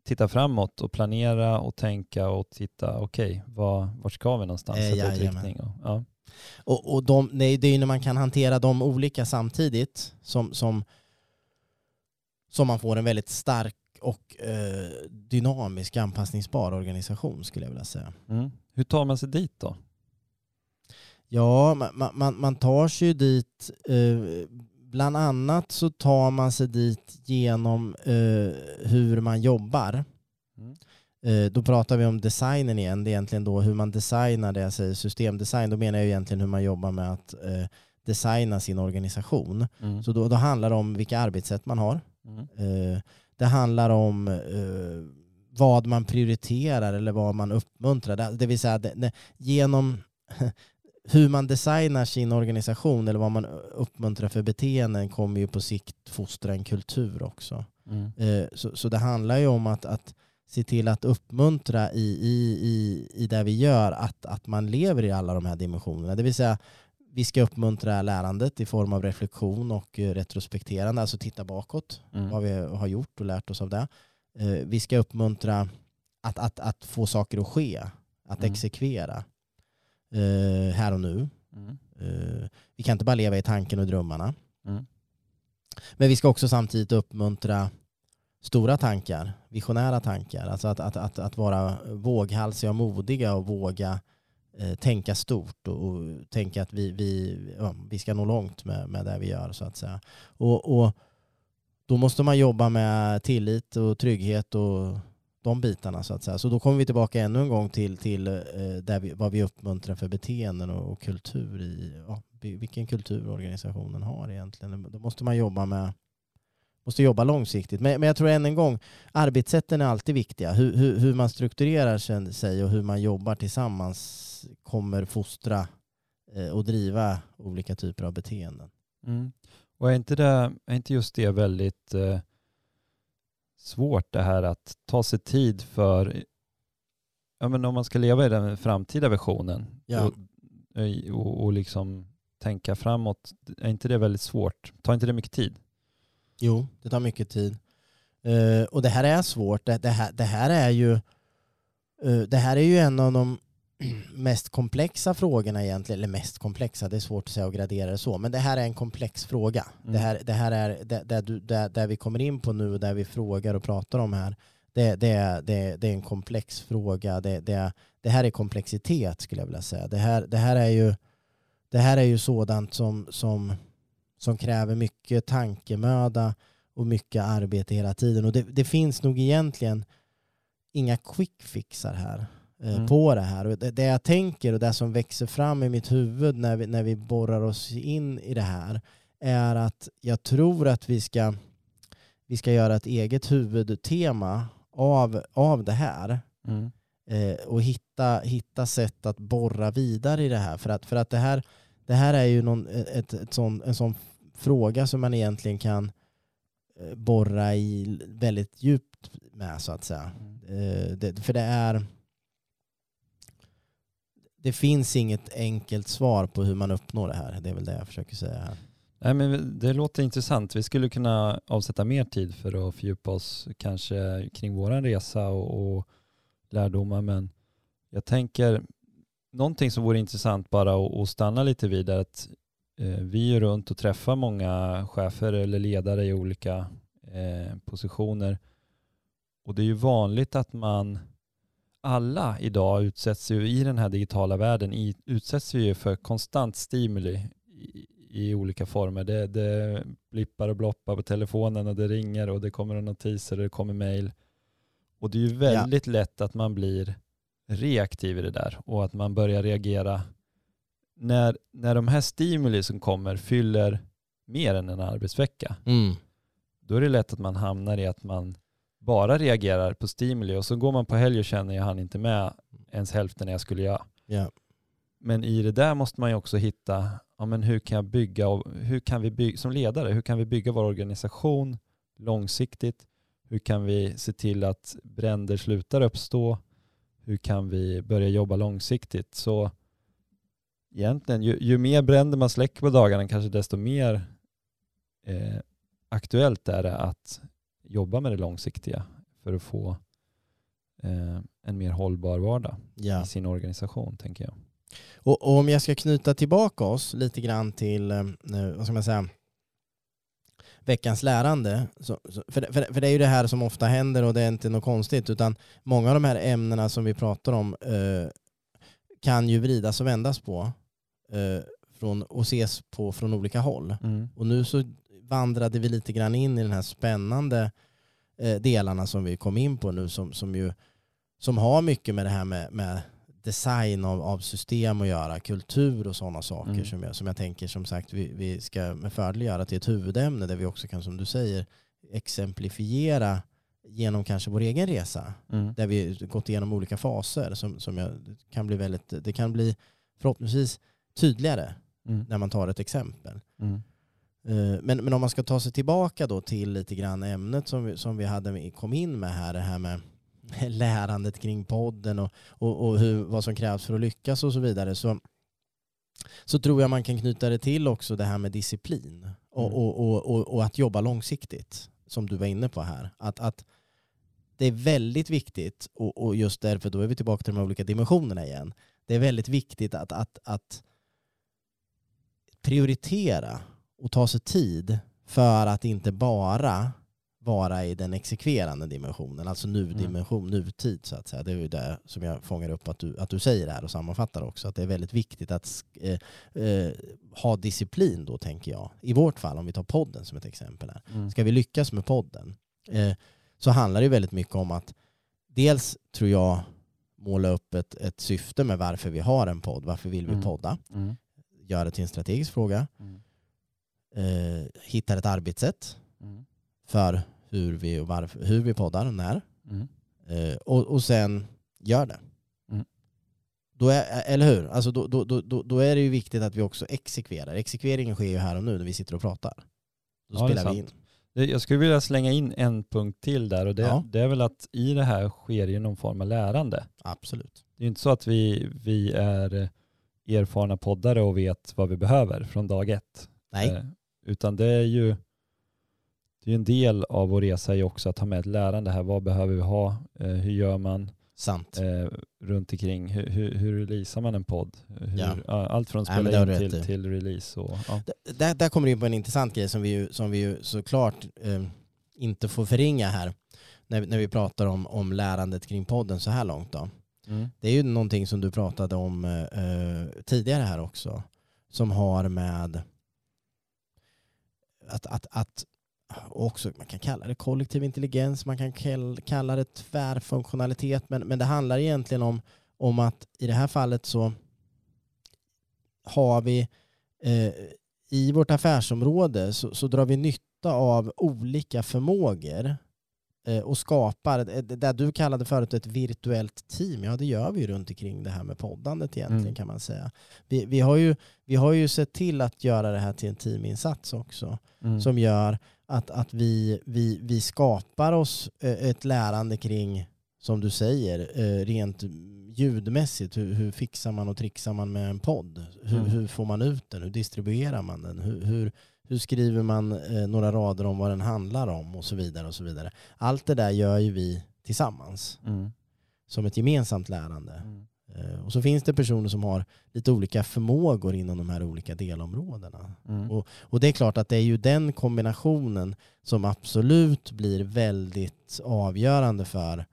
titta framåt och planera och tänka och titta, okej, var vart ska vi någonstans? Eh, jajamän. riktning. Och, ja. Och, och de, nej, det är ju när man kan hantera de olika samtidigt som, som, som man får en väldigt stark och eh, dynamisk anpassningsbar organisation skulle jag vilja säga. mm. Hur tar man sig dit då? Ja, man, man, man tar sig ju dit, eh, bland annat så tar man sig dit genom eh, hur man jobbar. Mm. Eh, då pratar vi om designen igen, det är egentligen då hur man designar det jag säger systemdesign, då menar jag egentligen hur man jobbar med att eh, designa sin organisation. Mm. Så då, då handlar det om vilka arbetssätt man har. Mm. Eh, det handlar om eh, vad man prioriterar eller vad man uppmuntrar. Det, det vill säga det, det, genom hur man designar sin organisation eller vad man uppmuntrar för beteenden kommer ju på sikt fostra en kultur också. Mm. Eh, så, så det handlar ju om att, att se till att uppmuntra i, i, i, i det vi gör att, att man lever i alla de här dimensionerna. Det vill säga vi ska uppmuntra lärandet i form av reflektion och eh, retrospekterande, alltså titta bakåt Mm. vad vi har gjort och lärt oss av det. Eh, vi ska uppmuntra att, att, att få saker att ske, att Mm. exekvera eh, här och nu. Mm. Eh, vi kan inte bara leva i tanken och drömmarna. Mm. Men vi ska också samtidigt uppmuntra stora tankar, visionära tankar. Alltså att, att, att, att vara våghalsiga och modiga och våga eh, tänka stort och, och tänka att vi, vi, ja, vi ska nå långt med, med det vi gör så att säga. Och, och då måste man jobba med tillit och trygghet och de bitarna så att säga. Så då kommer vi tillbaka ännu en gång till, till eh, där vi, vad vi uppmuntrar för beteenden och, och kultur i, ja, vilken kultur organisationen har egentligen. Då måste man jobba med måste jobba långsiktigt. Men, men jag tror än en gång, arbetssätten är alltid viktiga. Hur, hur, hur man strukturerar sig och hur man jobbar tillsammans kommer fostra eh, och driva olika typer av beteenden. Mm. Och är inte, det, är inte just det väldigt eh, svårt det här att ta sig tid för, ja men om man ska leva i den framtida versionen ja. och, eh, och, och liksom tänka framåt, är inte det väldigt svårt? Tar inte det mycket tid? Jo, det tar mycket tid. Uh, och det här är svårt. Det, det, här, det här är ju uh, det här är ju en av de mest komplexa frågorna egentligen, eller mest komplexa, det är svårt att säga och gradera det så, men det här är en komplex fråga. Mm. Det, här, det här är det, där, du, där, där vi kommer in på nu och där vi frågar och pratar om här, det, det, det, det är en komplex fråga. Det, det, det här är komplexitet skulle jag vilja säga. Det här, det här är ju det här är ju sådant som, som, som kräver mycket tankemöda och mycket arbete hela tiden. Och det, det finns nog egentligen inga quick fixar här mm. på det här. Och det, det, jag tänker och det som växer fram i mitt huvud när vi, när vi borrar oss in i det här är att jag tror att vi ska, vi ska göra ett eget huvudtema av, av det här. Mm. Eh, och hitta, hitta sätt att borra vidare i det här. För att, för att det, här, det här är ju någon, ett, ett sån, en sån fråga som man egentligen kan eh, borra i väldigt djupt med så att säga. Mm. Eh, det, för det är det finns inget enkelt svar på hur man uppnår det här. Det är väl det jag försöker säga här. Nej, men det låter intressant. Vi skulle kunna avsätta mer tid för att fördjupa oss kanske kring vår resa och, och lärdomar. Men jag tänker någonting som vore intressant bara att stanna lite vid är att eh, vi är runt och träffar många chefer eller ledare i olika eh, positioner. Och det är ju vanligt att man alla idag utsätts ju i den här digitala världen i, utsätts ju för konstant stimuli i, i olika former. Det, det blippar och bloppar på telefonen och det ringer och det kommer notiser och det kommer mail. Och det är ju väldigt ja. lätt att man blir reaktiv i det där och att man börjar reagera när, när de här stimuli som kommer fyller mer än en arbetsvecka. Mm. Då är det lätt att man hamnar i att man bara reagerar på stimuli och så går man på helg och känner jag hann inte med ens hälften jag skulle göra. Yeah. Men i det där måste man ju också hitta, ja, men hur kan jag bygga, och hur kan vi bygga, som ledare, hur kan vi bygga vår organisation långsiktigt? Hur kan vi se till att bränder slutar uppstå? Hur kan vi börja jobba långsiktigt? Så egentligen, ju, ju mer bränder man släcker på dagarna, kanske desto mer eh, aktuellt är det att jobba med det långsiktiga för att få eh, en mer hållbar vardag ja. i sin organisation, tänker jag. Och, och, om jag ska knyta tillbaka oss lite grann till, eh, vad ska man säga, veckans lärande. Så, för, för, för det är ju det här som ofta händer och det är inte något konstigt, utan många av de här ämnena som vi pratar om eh, kan ju vridas och vändas på eh, från, och ses på från olika håll. Mm. Och nu så vandrade vi lite grann in i den här spännande eh, delarna som vi kom in på nu som, som, ju, som har mycket med det här med, med design av, av system att göra, kultur och sådana saker mm. som, jag, som jag tänker som sagt vi, vi ska med fördel göra till ett huvudämne där vi också kan som du säger exemplifiera genom kanske vår egen resa mm. där vi gått igenom olika faser som, som jag, kan bli väldigt, det kan bli förhoppningsvis tydligare mm. när man tar ett exempel. Eh, men, men om man ska ta sig tillbaka då till lite grann ämnet som vi, som vi hade, kom in med här, det här med lärandet kring podden och, och, och hur, vad som krävs för att lyckas och så vidare så, så tror jag man kan knyta det till också det här med disciplin och, mm. och, och, och, att jobba långsiktigt som du var inne på här. Att, att det är väldigt viktigt och, och just därför då är vi tillbaka till de olika dimensionerna igen. Det är väldigt viktigt att, att, att prioritera och ta sig tid för att inte bara vara i den exekverande dimensionen, alltså nu-dimension, nutid så att säga. Det är ju det som jag fångar upp att du, att du säger här och sammanfattar också, att det är väldigt viktigt att eh, eh, ha disciplin då tänker jag. I vårt fall, om vi tar podden som ett exempel här. Mm. Ska vi lyckas med podden eh, så handlar det väldigt mycket om att dels tror jag måla upp ett, ett syfte med varför vi har en podd, varför vill vi Mm. podda, Mm. göra det till en strategisk fråga, Mm. Eh, hitta ett arbetssätt Mm. för hur vi, och varför, hur vi poddar och när. Mm. Eh, och, och sen gör det. Mm. Då är, eller hur? Alltså då, då, då, då, är det ju viktigt att vi också exekverar. Exekveringen sker ju här och nu när vi sitter och pratar. Då Ja, spelar vi in. Jag skulle vilja slänga in en punkt till där och det, Ja. det är väl att i det här sker ju någon form av lärande. Absolut. Det är ju inte så att vi, vi är erfarna poddare och vet vad vi behöver från dag ett. Nej, Eh, utan det är ju det är en del av vår resa är också att ha med ett lärande här. Vad behöver vi ha? Eh, hur gör man sant. eh, runt omkring? Hur, hur, hur releasar man en podd? Hur, Ja. ja, Allt från spela har in till, till release. Och, ja. Där, där kommer du in på en intressant grej som vi ju, som vi ju såklart eh, inte får förringa här när, när vi pratar om, om lärandet kring podden så här långt. Då. Mm. Det är ju någonting som du pratade om eh, tidigare här också som har med att, att, att också, man kan kalla det kollektiv intelligens, man kan kalla det tvärfunktionalitet, men, men det handlar egentligen om, om att i det här fallet så har vi eh, i vårt affärsområde så, så drar vi nytta av olika förmågor. eh, och skapar, eh, det du kallade förut ett virtuellt team, ja det gör vi ju runt omkring det här med poddandet egentligen Mm. kan man säga. Vi, vi, har ju, vi har ju sett till att göra det här till en teaminsats också Mm. som gör att, att vi, vi, vi skapar oss eh, ett lärande kring, som du säger, eh, rent ljudmässigt. Hur, hur fixar man och trixar man med en podd? Hur, Mm. hur får man ut den? Hur distribuerar man den? Hur, hur, hur skriver man eh, några rader om vad den handlar om? Och så vidare. och så vidare. Allt det där gör ju vi tillsammans Mm. som ett gemensamt lärande. Mm. Eh, och så finns det personer som har lite olika förmågor inom de här olika delområdena. Mm. Och, och det är klart att det är ju den kombinationen som absolut blir väldigt avgörande för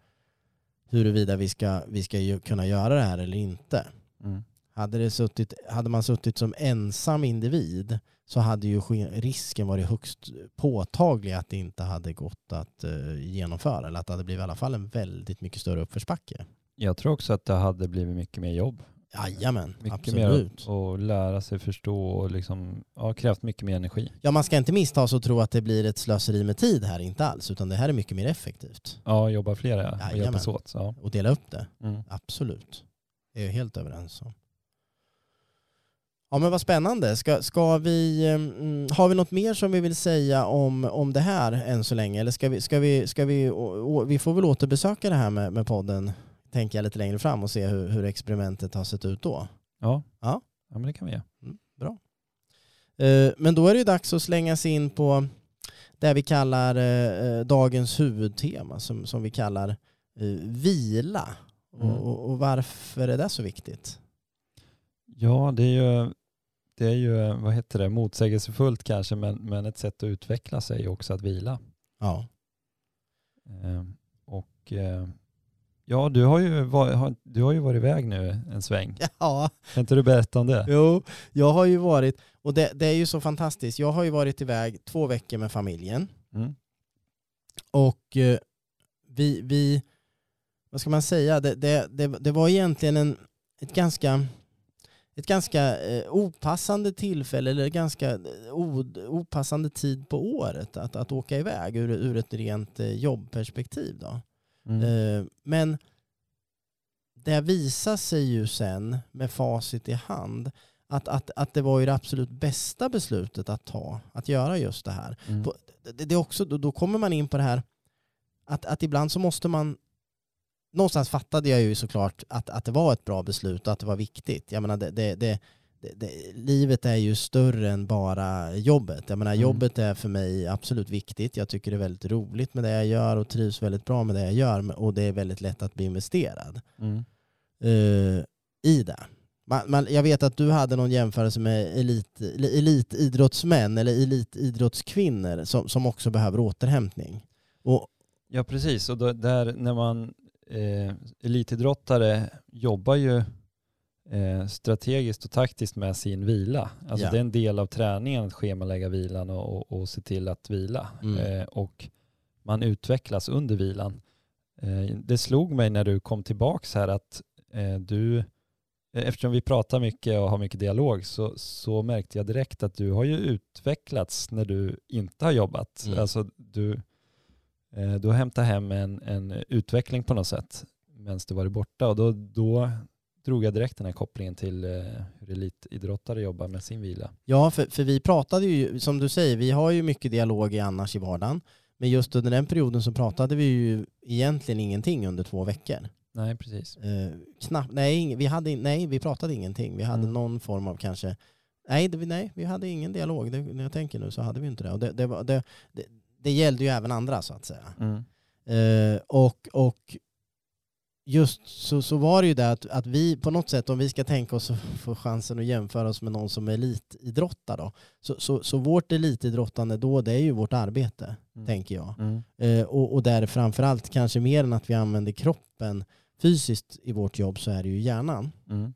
huruvida vi ska, vi ska kunna göra det här eller inte. Mm. Hade, det suttit, hade man suttit som ensam individ så hade ju ske- risken varit högst påtaglig att det inte hade gått att eh, genomföra eller att det hade blivit i alla fall en väldigt mycket större uppförsbacke. Jag tror också att det hade blivit mycket mer jobb. Jajamän, Mycket absolut. mer att lära sig förstå och liksom, ja, krävt mycket mer energi. Ja, man ska inte missta sig och tro att det blir ett slöseri med tid här, inte alls, utan det här är mycket mer effektivt. Ja, jobba flera och Jajamän. hjälpas åt. Ja. Och dela upp det, Mm. absolut. Det är jag helt överens om. Ja men vad spännande. Ska, ska vi, mm, har vi något mer som vi vill säga om, om det här än så länge? Eller ska vi, ska vi, ska vi, å, å, vi får väl återbesöka det här med, med podden, tänker jag lite längre fram och se hur, hur experimentet har sett ut då. Ja. Ja. ja, men det kan vi göra. Bra. Eh, Men då är det ju dags att slänga sig in på det vi kallar eh, eh, dagens huvudtema som, som vi kallar eh, vila. Mm. Och, och varför är det så viktigt? Ja, det är ju, det är ju vad heter det, motsägelsefullt kanske, men, men ett sätt att utveckla sig är också att vila. Ja, Eh, och eh, ja, du har, ju varit, har, du har ju varit iväg nu en sväng. ja Kan inte du berätta om det? jo, jag har ju varit, och det, det är ju så fantastiskt, jag har ju varit iväg två veckor med familjen Mm. och eh, vi, vi vad ska man säga, det, det, det, det var egentligen en, ett ganska ett ganska eh, opassande tillfälle eller ganska eh, opassande tid på året att, att åka iväg ur, ur ett rent eh, jobbperspektiv. Då. Mm. Men det visar sig ju sen med facit i hand att, att, att det var ju det absolut bästa beslutet att ta, att göra just det här Mm. det, är också, då, då kommer man in på det här att, att ibland så måste man någonstans fattade jag ju såklart att, att det var ett bra beslut och att det var viktigt. Jag menar, det, det, det, det, livet är ju större än bara jobbet. Jag menar, Mm. jobbet är för mig absolut viktigt. Jag tycker det är väldigt roligt med det jag gör och trivs väldigt bra med det jag gör och det är väldigt lätt att bli investerad Mm. eh, i det. Man, man, jag vet att du hade någon jämförelse med elit, elitidrottsmän eller elitidrottskvinnor som, som också behöver återhämtning. Och, Ja precis, och då, där när man eh, elitidrottare jobbar ju eh, strategiskt och taktiskt med sin vila. Alltså Ja. det är en del av träningen att schemalägga vilan och, och, och se till att vila. Mm. Eh, och man utvecklas under vilan. Eh, det slog mig när du kom tillbaks här att eh, du, eh, eftersom vi pratar mycket och har mycket dialog så, så märkte jag direkt att du har ju utvecklats när du inte har jobbat. Mm. Alltså du, du har hämtat hem en, en utveckling på något sätt medan du varit borta och då, då drog jag direkt den här kopplingen till eh, hur elitidrottare jobbar med sin vila. Ja, för, för vi pratade ju, som du säger, vi har ju mycket dialog i annars i vardagen. Men just under den perioden så pratade vi ju egentligen ingenting under två veckor. Nej, precis. Eh, knappt, nej, vi hade, nej, vi pratade ingenting. Vi hade Mm. någon form av kanske, nej, det, nej vi hade ingen dialog. Det, när jag tänker nu så hade vi inte det. Och det, det, var- det, det, gällde ju även andra så att säga. Mm. Eh, och, och just så, så var det ju det att, att vi på något sätt, om vi ska tänka oss få chansen att jämföra oss med någon som är elitidrottare då, så, så, så vårt elitidrottande då, det är ju vårt arbete, Mm. tänker jag. Mm. Eh, och, och där framförallt, kanske mer än att vi använder kroppen fysiskt i vårt jobb, så är det ju hjärnan. Mm.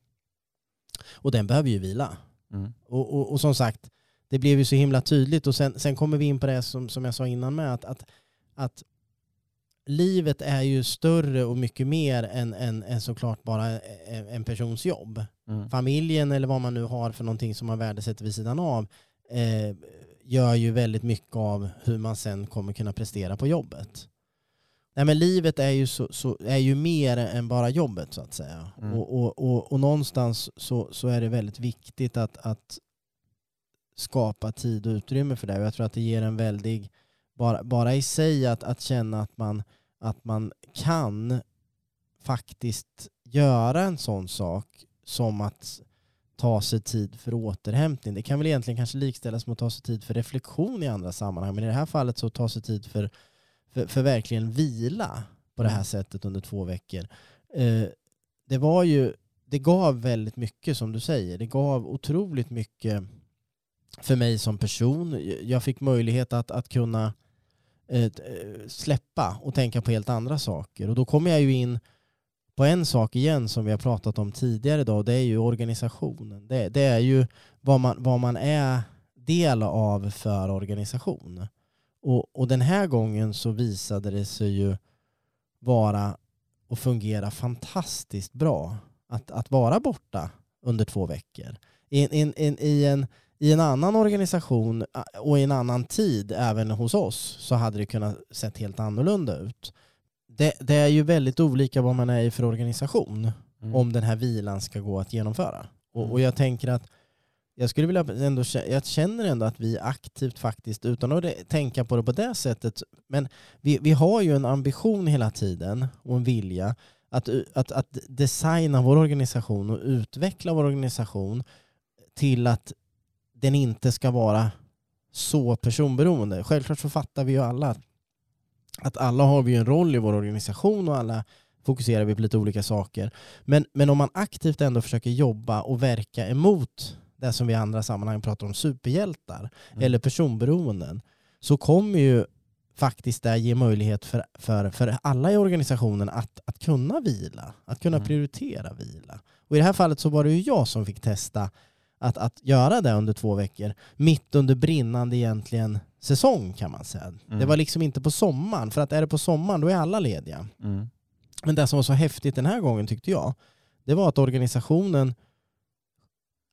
Och den behöver ju vila. Mm. Och, och, och som sagt, det blev ju så himla tydligt. Och sen, sen kommer vi in på det som, som jag sa innan med att, att, att livet är ju större och mycket mer än, än, än såklart bara en, en persons jobb. Mm. Familjen eller vad man nu har för någonting som man värdesätter vid sidan av eh, gör ju väldigt mycket av hur man sen kommer kunna prestera på jobbet. Nej, men livet är ju, så, så, är ju mer än bara jobbet så att säga. Mm. Och, och, och, och någonstans så, så är det väldigt viktigt att, att skapa tid och utrymme för det. Jag tror att det ger en väldig, bara, bara i sig att, att känna att man, att man kan faktiskt göra en sån sak som att ta sig tid för återhämtning. Det kan väl egentligen kanske likställas med att ta sig tid för reflektion i andra sammanhang. Men i det här fallet så ta sig tid för, för, för verkligen vila på det här Mm. sättet under två veckor. Eh, det var ju, det gav väldigt mycket som du säger. Det gav otroligt mycket för mig som person. Jag fick möjlighet att, att kunna eh, eh, släppa och tänka på helt andra saker. Och då kommer jag ju in på en sak igen som vi har pratat om tidigare idag. Det är ju organisationen. Det, det är ju vad man, vad man är del av för organisation. Och, och den här gången så visade det sig ju vara och fungera fantastiskt bra att, att vara borta under två veckor. I, in, in, i, en, i en annan organisation och i en annan tid, även hos oss, så hade det kunnat sett helt annorlunda ut. Det, det är ju väldigt olika vad man är i för organisation Mm. om den här vilan ska gå att genomföra. Och, Mm. och jag tänker att jag skulle vilja ändå, jag känner ändå att vi aktivt faktiskt, utan att tänka på det på det sättet, men vi, vi har ju en ambition hela tiden och en vilja att, att, att designa vår organisation och utveckla vår organisation till att den inte ska vara så personberoende. Självklart så fattar vi ju alla att- alla har vi en roll i vår organisation och alla fokuserar vi på lite olika saker. Men, men om man aktivt ändå försöker jobba och verka emot det som vi i andra sammanhang pratar om, superhjältar Mm. eller personberoenden, så kommer ju faktiskt det ge möjlighet för, för, för alla i organisationen att, att kunna vila, att kunna Mm. prioritera vila. Och i det här fallet så var det ju jag som fick testa att, att göra det under två veckor, mitt under brinnande egentligen säsong kan man säga. Mm. Det var liksom inte på sommaren, för att är det på sommaren då är alla lediga. Mm. Men det som var så häftigt den här gången tyckte jag, det var att organisationen,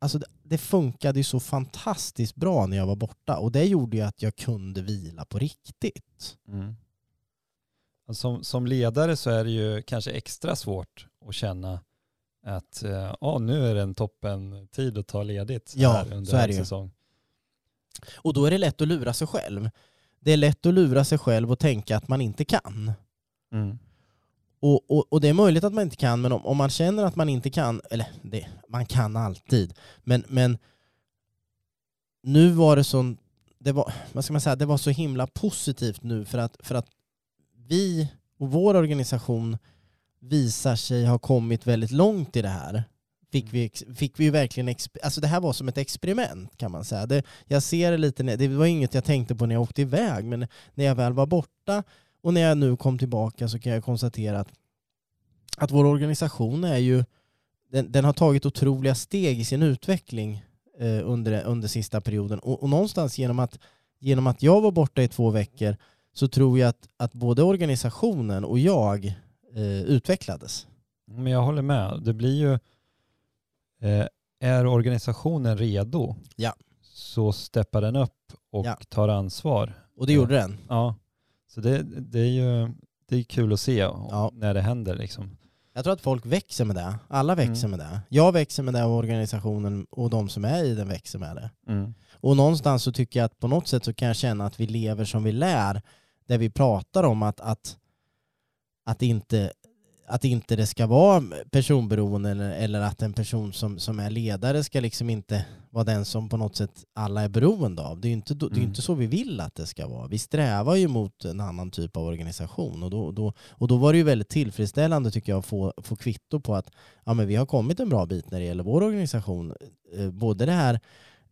alltså det, det funkade ju så fantastiskt bra när jag var borta och det gjorde ju att jag kunde vila på riktigt. Mm. Och Som, som ledare så är det ju kanske extra svårt att känna att eh, ja, nu är det en toppen tid att ta ledigt Ja, här under så är en det ju. säsong. Och då är det lätt att lura sig själv. Det är lätt att lura sig själv och tänka att man inte kan. Mm. Och, och, och det är möjligt att man inte kan, men om, om man känner att man inte kan, eller det, man kan alltid, men, men nu var det så, det var, vad ska man säga, det var så himla positivt nu för att, för att vi och vår organisation visar sig ha kommit väldigt långt i det här. Fick vi, ex- fick vi ju verkligen, alltså det här var som ett experiment kan man säga. Det, jag ser det lite, det var inget jag tänkte på när jag åkte iväg, men när jag väl var borta och när jag nu kom tillbaka så kan jag konstatera att, att vår organisation är ju, den, den har tagit otroliga steg i sin utveckling eh, under, under sista perioden. Och, och någonstans genom att, genom att jag var borta i två veckor så tror jag att, att både organisationen och jag eh, utvecklades. Men jag håller med. Det blir ju, eh, är organisationen redo Ja. så steppar den upp och Ja. tar ansvar. Och det gjorde den. Ja, så det, det är ju det är kul att se Ja. när det händer liksom. Jag tror att folk växer med det. Alla växer Mm. med det. Jag växer med det och organisationen och de som är i den växer med det. Mm. Och någonstans så tycker jag att på något sätt så kan jag känna att vi lever som vi lär. Där vi pratar om att, att, att, inte, att inte det ska vara personberoende eller, eller att en person som, som är ledare ska liksom inte vara den som på något sätt alla är beroende av. Det är ju inte, det är Mm. inte så vi vill att det ska vara. Vi strävar ju mot en annan typ av organisation och då, då, och då var det ju väldigt tillfredsställande tycker jag att få, få kvitto på att ja, men vi har kommit en bra bit när det gäller vår organisation. Eh, Både det här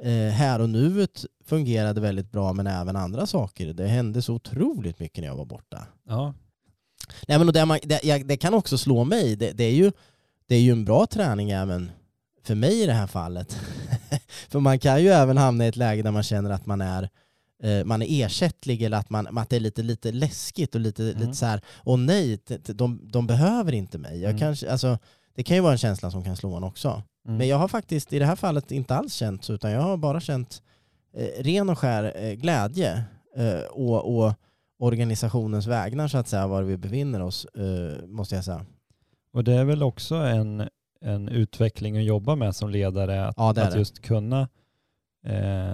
eh, här och nuet fungerade väldigt bra men även andra saker. Det hände så otroligt mycket när jag var borta. Ja, Nej, men och det, man, det, det kan också slå mig. Det, det, är ju, det är ju en bra träning även för mig i det här fallet. för man kan ju även hamna i ett läge där man känner att man är eh, man är ersättlig eller att, man, att det är lite, lite läskigt och lite, Mm. lite så här, åh nej, de, de behöver inte mig. Jag Mm. kanske, alltså, det kan ju vara en känsla som kan slå en också. mm. Men jag har faktiskt i det här fallet inte alls känt så, utan jag har bara känt eh, ren och skär eh, glädje eh, och, och organisationens vägnar så att säga, var vi befinner oss, eh, måste jag säga. Och det är väl också en, en utveckling att jobba med som ledare, att, Ja, att just kunna eh,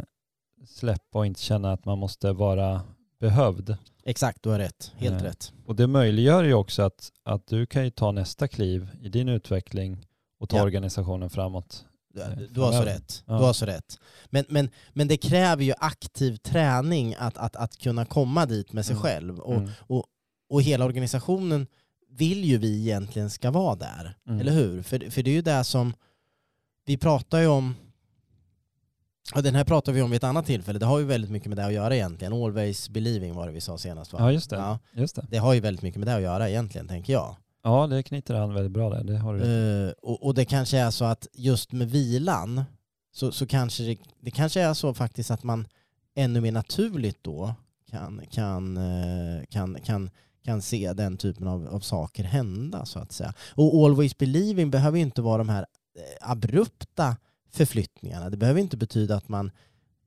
släppa och inte känna att man måste vara behövd. Exakt, du har rätt. Helt Eh, rätt. Och det möjliggör ju också att, att du kan ju ta nästa kliv i din utveckling och ta Ja. organisationen framåt. Du, du har så rätt. Du har så rätt. Men, men, men det kräver ju aktiv träning att, att, att kunna komma dit med sig Mm. själv. Och, Mm. och hela organisationen vill ju vi egentligen ska vara där. Mm. Eller hur? För, för det är ju det som vi pratar ju om och den här pratar vi om vid ett annat tillfälle. Det har ju väldigt mycket med det att göra egentligen. Always believing var det vi sa senast va? Ja, just det. Ja, Just det. det har ju väldigt mycket med det att göra egentligen, tänker jag. Ja, det knyter an väldigt bra där. Det har du. Uh, och, och det kanske är så att just med vilan så, så kanske det, det kanske är så faktiskt att man ännu mer naturligt då kan, kan, eh, kan, kan, kan se den typen av, av saker hända så att säga. Och always believing behöver ju inte vara de här eh, abrupta förflyttningarna. Det behöver inte betyda att man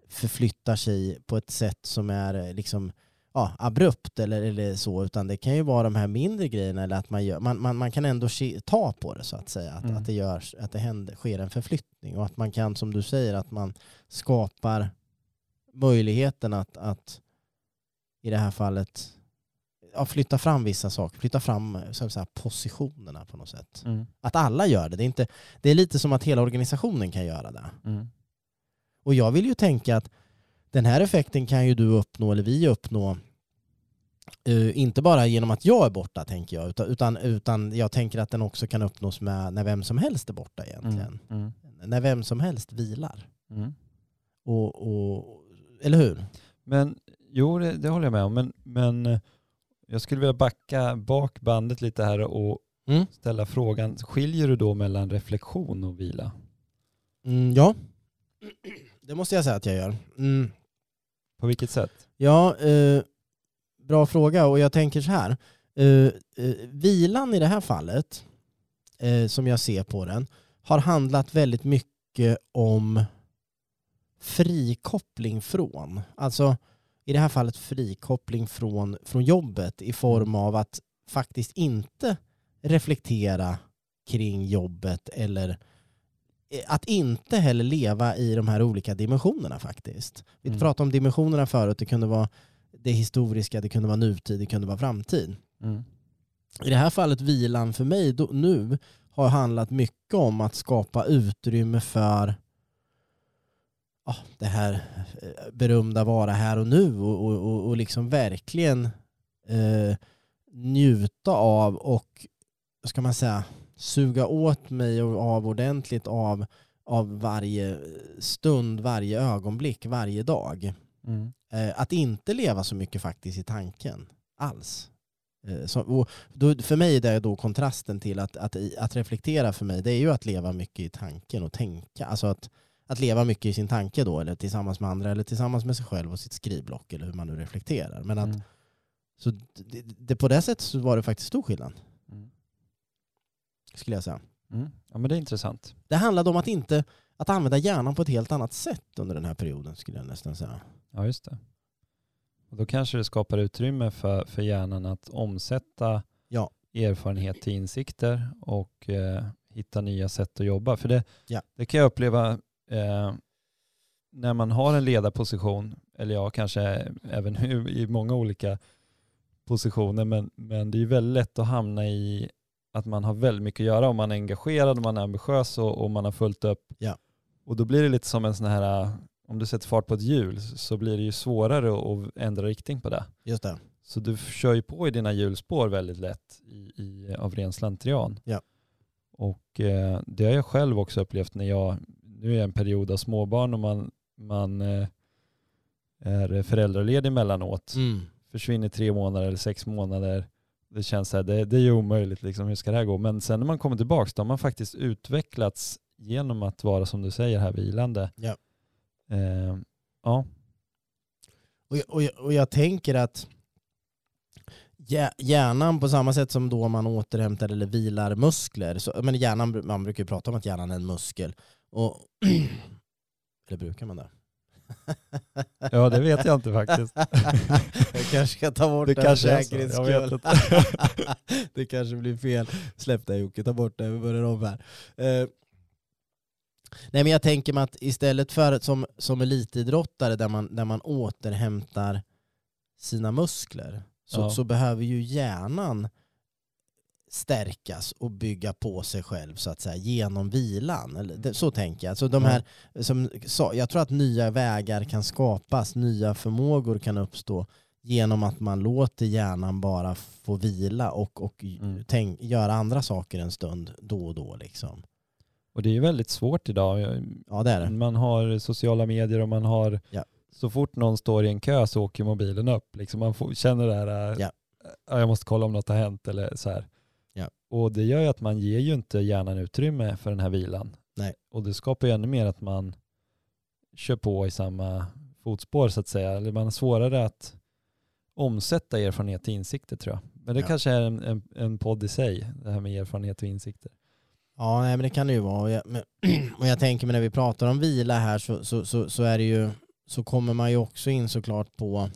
förflyttar sig på ett sätt som är eh, liksom ja, abrupt eller, eller så, utan det kan ju vara de här mindre grejerna eller att man, gör, man, man, man kan ändå ta på det så att säga, att, Mm. att det, görs, att det händer, sker en förflyttning och att man kan, som du säger, att man skapar möjligheten att, att i det här fallet ja, flytta fram vissa saker, flytta fram så säga, positionerna på något sätt. Mm. Att alla gör det. Det är, inte, det är lite som att hela organisationen kan göra det. Mm. Och jag vill ju tänka att den här effekten kan ju du uppnå, eller vi uppnå, eh, inte bara genom att jag är borta, tänker jag, utan, utan, utan jag tänker att den också kan uppnås med när vem som helst är borta egentligen. Mm. Mm. När vem som helst vilar. Mm. Och, och, eller hur? Men jo, det, det håller jag med om. Men, men eh, jag skulle vilja backa bak bandet lite här och Mm. ställa frågan. Skiljer du då mellan reflektion och vila? Mm, ja, det måste jag säga att jag gör. På vilket sätt? Ja, eh, bra fråga och jag tänker så här. Eh, eh, vilan i det här fallet, eh, som jag ser på den, har handlat väldigt mycket om frikoppling från. Alltså i det här fallet frikoppling från, från jobbet i form av att faktiskt inte reflektera kring jobbet eller eh, att inte heller leva i de här olika dimensionerna faktiskt. Vi Mm. pratade om dimensionerna förut, det kunde vara det historiska, det kunde vara nutid, det kunde vara framtid. Mm. I det här fallet vilan för mig då, nu har handlat mycket om att skapa utrymme för ja, det här eh, berömda vara här och nu och, och, och, och liksom verkligen eh, njuta av och, ska man säga, suga åt mig och av ordentligt av, av varje stund, varje ögonblick, varje dag. Mm. Eh, att inte leva så mycket faktiskt i tanken alls. Eh, så, då, för mig är det då kontrasten till att, att, att reflektera för mig, det är ju att leva mycket i tanken och tänka. Alltså att, att leva mycket i sin tanke då, eller tillsammans med andra, eller tillsammans med sig själv och sitt skrivblock, eller hur man nu reflekterar. Men att, Mm. så det, det, på det sättet så var det faktiskt stor skillnad. Skulle jag säga. Mm. Ja men det är intressant. Det handlade om att inte att använda hjärnan på ett helt annat sätt under den här perioden, skulle jag nästan säga. Ja just det. Och då kanske det skapar utrymme för, för hjärnan att omsätta Ja. erfarenhet till insikter och eh, hitta nya sätt att jobba. För det, Ja. det kan jag uppleva eh, när man har en ledarposition, eller ja kanske även i många olika positioner, men, men det är väldigt lätt att hamna i att man har väldigt mycket att göra om man är engagerad, man är ambitiös och, och man har fullt upp. Ja. Och då blir det lite som en sån här, om du sätter fart på ett hjul så blir det ju svårare att ändra riktning på det. Just det. Så du kör ju på i dina hjulspår väldigt lätt i, i, av ren slentrian. Ja. Och eh, det har jag själv också upplevt när jag, nu är jag en period av småbarn och man, man eh, är föräldraledig emellanåt. Mm. Försvinner tre månader eller sex månader. Det känns så här, det, det är ju omöjligt liksom, hur ska det här gå? Men sen när man kommer tillbaka då har man faktiskt utvecklats genom att vara som du säger här vilande. Ja. Eh, ja. Och, jag- och, jag- och jag tänker att hjä- hjärnan på samma sätt som då man återhämtar eller vilar muskler, så, men hjärnan, man brukar ju prata om att hjärnan är en muskel. Och, eller brukar man det? Ja, det vet jag inte faktiskt. jag kanske ska ta bort Det det, kanske för säkerhets skull. det kanske blir fel. Släpp det Jocke, ta bort det, vi börjar om här. Eh, nej men jag tänker mig att istället för som, som elitidrottare där man, där man återhämtar sina muskler så, Ja. så behöver ju hjärnan stärkas och bygga på sig själv så att säga genom vilan. Eller, så tänker jag. Så de här, som, jag tror att nya vägar kan skapas, nya förmågor kan uppstå genom att man låter hjärnan bara få vila och, och Mm. tänk, göra andra saker en stund då och då. Liksom. Och det är ju väldigt svårt idag. Ja det är det. Man har sociala medier och man har, Ja. så fort någon står i en kö så åker mobilen upp. Liksom man får, känner det här, äh. "Ja, jag måste kolla om något har hänt eller så här. Och det gör ju att man ger ju inte hjärnan utrymme för den här vilan. Nej. Och det skapar ju ännu mer att man kör på i samma fotspår så att säga. Eller man har svårare att omsätta erfarenhet till insikter tror jag. Men det Ja. kanske är en, en, en podd i sig, det här med erfarenhet och insikter. Ja, nej, men det kan det ju vara. Och jag, men, och jag tänker mig när vi pratar om vila här så, så, så, så är det ju så kommer man ju också in såklart på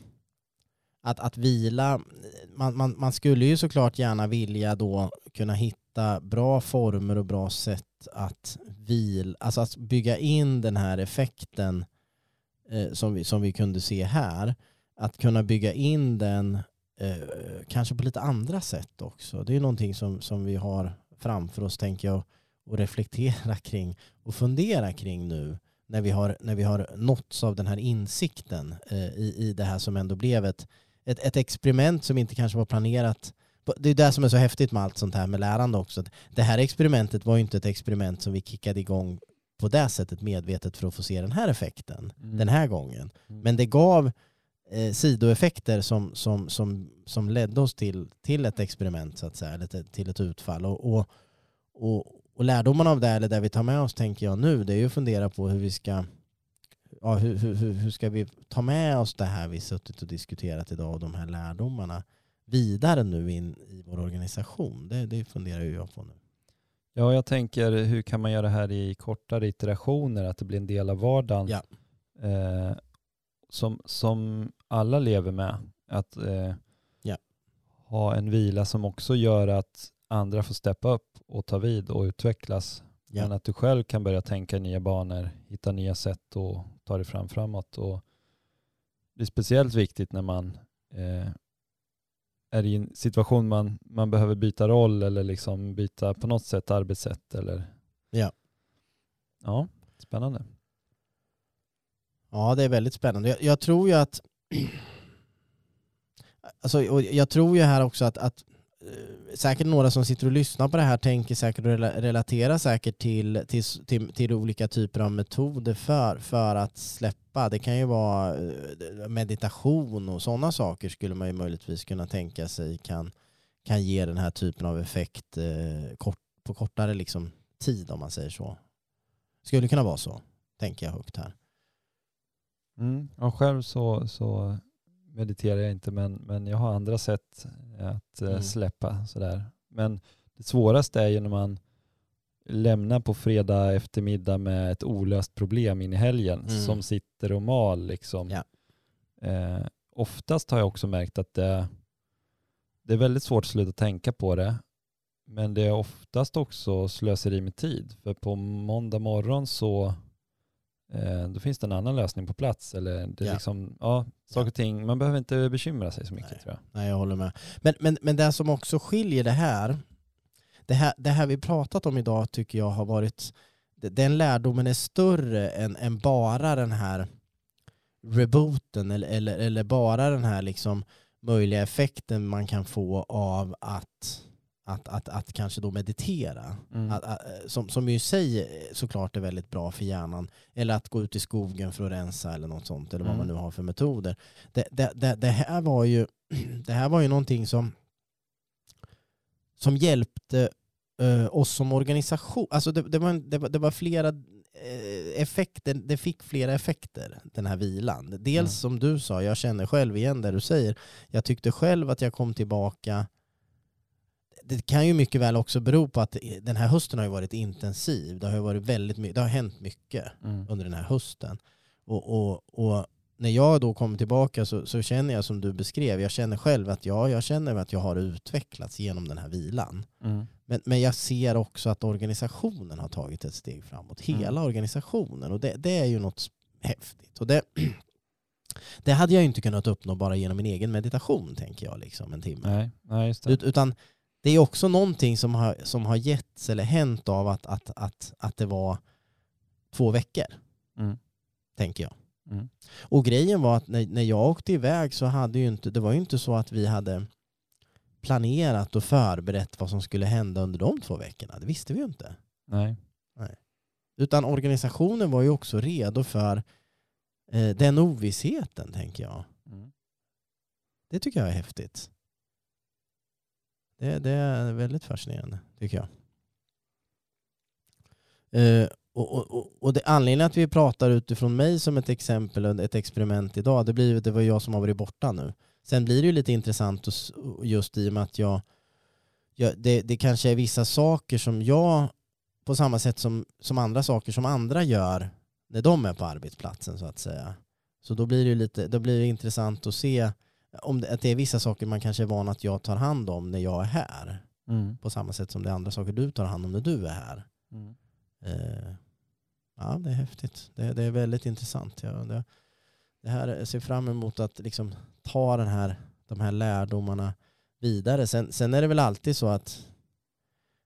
att, att vila, man, man, man skulle ju såklart gärna vilja då kunna hitta bra former och bra sätt att vila, alltså att bygga in den här effekten eh, som, vi, som vi kunde se här, att kunna bygga in den eh, kanske på lite andra sätt också. Det är ju någonting som, som vi har framför oss tänker jag och reflektera kring och fundera kring nu när vi har, när vi har nåtts av den här insikten eh, i, i det här som ändå blev ett, ett, ett experiment som inte kanske var planerat. Det är det som är så häftigt med allt sånt här med lärande också. Det här experimentet var ju inte ett experiment som vi kickade igång på det sättet medvetet för att få se den här effekten Mm. den här gången. Mm. Men det gav eh, sidoeffekter som, som, som, som ledde oss till, till ett experiment så att säga, eller till- ett utfall. Och, och, och, och lärdomarna av det, eller det vi tar med oss tänker jag nu, det är ju att fundera på hur vi ska Ja, hur, hur, hur ska vi ta med oss det här vi suttit och diskuterat idag och de här lärdomarna vidare nu in i vår organisation? Det, det funderar ju jag på nu. Ja, jag tänker hur kan man göra det här i kortare iterationer, att det blir en del av vardagen Ja. eh, som, som alla lever med. Att eh, Ja. ha en vila som också gör att andra får steppa upp och ta vid och utvecklas. Ja. Men att du själv kan börja tänka i nya banor, hitta nya sätt och ta dig fram framåt. Och det är speciellt viktigt när man eh, är i en situation man, man behöver byta roll eller liksom byta på något sätt arbetssätt. Eller... Ja. Ja, spännande. Ja, det är väldigt spännande. Jag, jag tror ju att... Alltså, och jag tror ju här också att, att Eh, säkert några som sitter och lyssnar på det här tänker säkert och relaterar säkert till, till, till, till olika typer av metoder för, för att släppa. Det kan ju vara eh, meditation och sådana saker skulle man ju möjligtvis kunna tänka sig kan, kan ge den här typen av effekt eh, kort, på kortare liksom, tid om man säger så. Skulle kunna vara så, tänker jag högt här. Mm. Ja, själv så, så mediterar jag inte men, men jag har andra sätt att eh, Mm. släppa sådär. Men det svåraste är ju när man lämnar på fredag eftermiddag med ett olöst problem in i helgen Mm. som sitter och mal liksom. Ja. Eh, oftast har jag också märkt att det, det är väldigt svårt att sluta tänka på det. Men det är oftast också slöseri med tid. För på måndag morgon så då finns det en annan lösning på plats. Eller det är Ja. liksom, ja, saker och ting, man behöver inte bekymra sig så mycket Nej. tror jag. Nej, jag håller med. Men, men, men det som också skiljer det här, det här, det här vi pratat om idag tycker jag har varit, den lärdomen är större än, än bara den här rebooten eller, eller, eller bara den här liksom möjliga effekten man kan få av att, att, att, att kanske då meditera. Mm. Att, att, som, som ju i sig såklart är väldigt bra för hjärnan. Eller att gå ut i skogen för att rensa eller något sånt. Eller vad Mm. man nu har för metoder. Det, det, det, det, här var ju, det här var ju någonting som, som hjälpte eh, oss som organisation. Alltså det, var, en- det, var, flera eh, effekter, det fick flera effekter den här vilan. Dels Mm. som du sa, jag känner själv igen det du säger. Jag tyckte själv att jag kom tillbaka det kan ju mycket väl också bero på att den här hösten har ju varit intensiv. Det har varit väldigt mycket, det har hänt mycket Mm. under den här hösten. Och, och, och när jag då kommer tillbaka så, så känner jag som du beskrev, jag känner själv att ja, jag känner att jag har utvecklats genom den här vilan. Mm. Men, men jag ser också att organisationen har tagit ett steg framåt. Hela Mm. organisationen. Och det, det är ju något häftigt. Och det, det hade jag inte kunnat uppnå bara genom min egen meditation, tänker jag, liksom en timme. Nej, nej. Ut, utan det är också någonting som har, som har getts eller hänt av att, att, att, att det var två veckor, Mm. tänker jag. Mm. Och grejen var att när, när jag åkte iväg så hade ju inte, det var ju inte så att vi hade planerat och förberett vad som skulle hända under de två veckorna. Det visste vi ju inte. Nej. Utan organisationen var ju också redo för eh, den ovissheten, tänker jag. Mm. Det tycker jag är häftigt. Det, det är väldigt fascinerande, tycker jag. Eh, och och, och, och det, anledningen att vi pratar utifrån mig som ett exempel och ett experiment idag, det, blir, ju- det var jag som har varit borta nu. Sen blir det ju lite intressant just i och med att jag, jag det, det kanske är vissa saker som jag, på samma sätt som, som andra saker som andra gör när de är på arbetsplatsen så att säga. Så då blir det, ju lite, då blir det intressant att se om det, att det är vissa saker man kanske är van att jag tar hand om när jag är här. Mm. På samma sätt som det är andra saker du tar hand om när du är här. Mm. Eh, ja, det är häftigt. Det, det är väldigt intressant. Ja, det, det här jag ser fram emot att liksom ta den här, de här lärdomarna vidare. Sen, sen är det väl alltid så att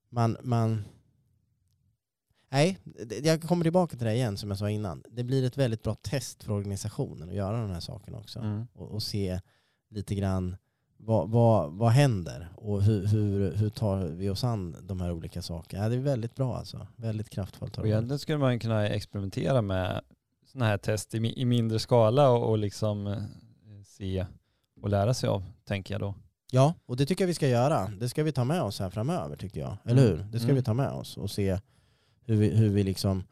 man, man Nej, jag kommer tillbaka till det igen som jag sa innan. Det blir ett väldigt bra test för organisationen att göra de här sakerna också. Mm. Och, och se lite grann vad, vad, vad händer och hur, hur, hur tar vi oss an de här olika sakerna. Ja, det är väldigt bra alltså. Väldigt kraftfullt. Och egentligen skulle man kunna experimentera med sådana här test i, i mindre skala och, och liksom eh, se och lära sig av, tänker jag då. Ja, och det tycker jag vi ska göra. Det ska vi ta med oss här framöver tycker jag. Eller Mm. hur? Det ska Mm. vi ta med oss och se hur vi, hur vi liksom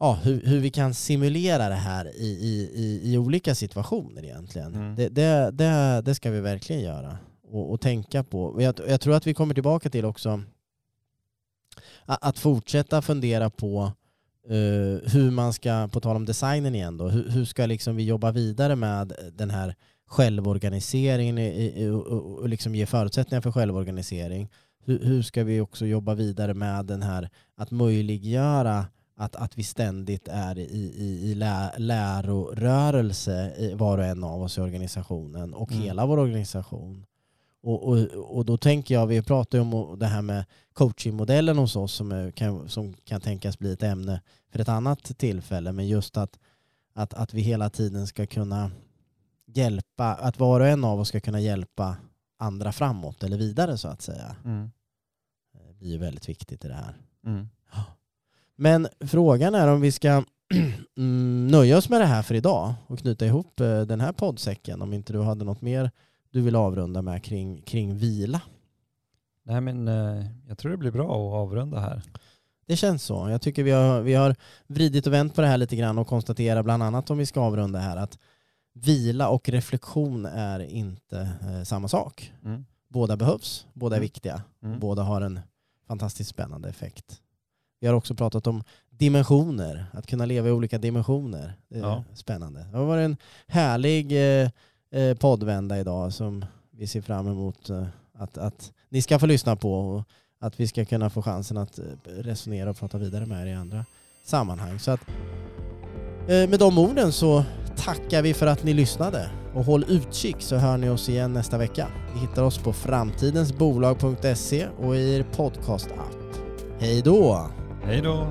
Ja, hur, hur vi kan simulera det här i, i, i, i olika situationer egentligen. Mm. Det, det, det, det ska vi verkligen göra och, och tänka på. Jag, jag tror att vi kommer tillbaka till också att, att fortsätta fundera på eh, hur man ska, på tal om designen igen då, hur, hur ska liksom vi jobba vidare med den här självorganiseringen i, i, och, och, och liksom ge förutsättningar för självorganisering. Hur, hur ska vi också jobba vidare med den här att möjliggöra att, att vi ständigt är i, i, i lä, lärorörelse i var och en av oss i organisationen och Mm. hela vår organisation. Och, och, och då tänker jag, vi pratar ju om det här med coachingmodellen hos oss som, är, kan, som kan tänkas bli ett ämne för ett annat tillfälle, men just att, att, att vi hela tiden ska kunna hjälpa, att var och en av oss ska kunna hjälpa andra framåt eller vidare så att säga. Mm. Det blir ju väldigt viktigt i det här. Mm. Men frågan är om vi ska mm, nöja oss med det här för idag och knyta ihop eh, den här poddsäcken. Om inte du hade något mer du vill avrunda med kring, kring vila? Nej men eh, jag tror det blir bra att avrunda här. Det känns så. Jag tycker vi har, vi har vridit och vänt på det här lite grann och konstaterar bland annat om vi ska avrunda här att vila och reflektion är inte eh, samma sak. Mm. Båda behövs, båda är Mm. viktiga, Mm. båda har en fantastiskt spännande effekt. Vi har också pratat om dimensioner, att kunna leva i olika dimensioner. Det är Ja. spännande. Det har varit en härlig eh, eh, poddvända idag som vi ser fram emot eh, att, att ni ska få lyssna på och att vi ska kunna få chansen att resonera och prata vidare med er i andra sammanhang. Så att, eh, med de orden så tackar vi för att ni lyssnade och håll utkik så hör ni oss igen nästa vecka. Ni hittar oss på framtidensbolag.se och i er podcast-app. Hej då! Hej då!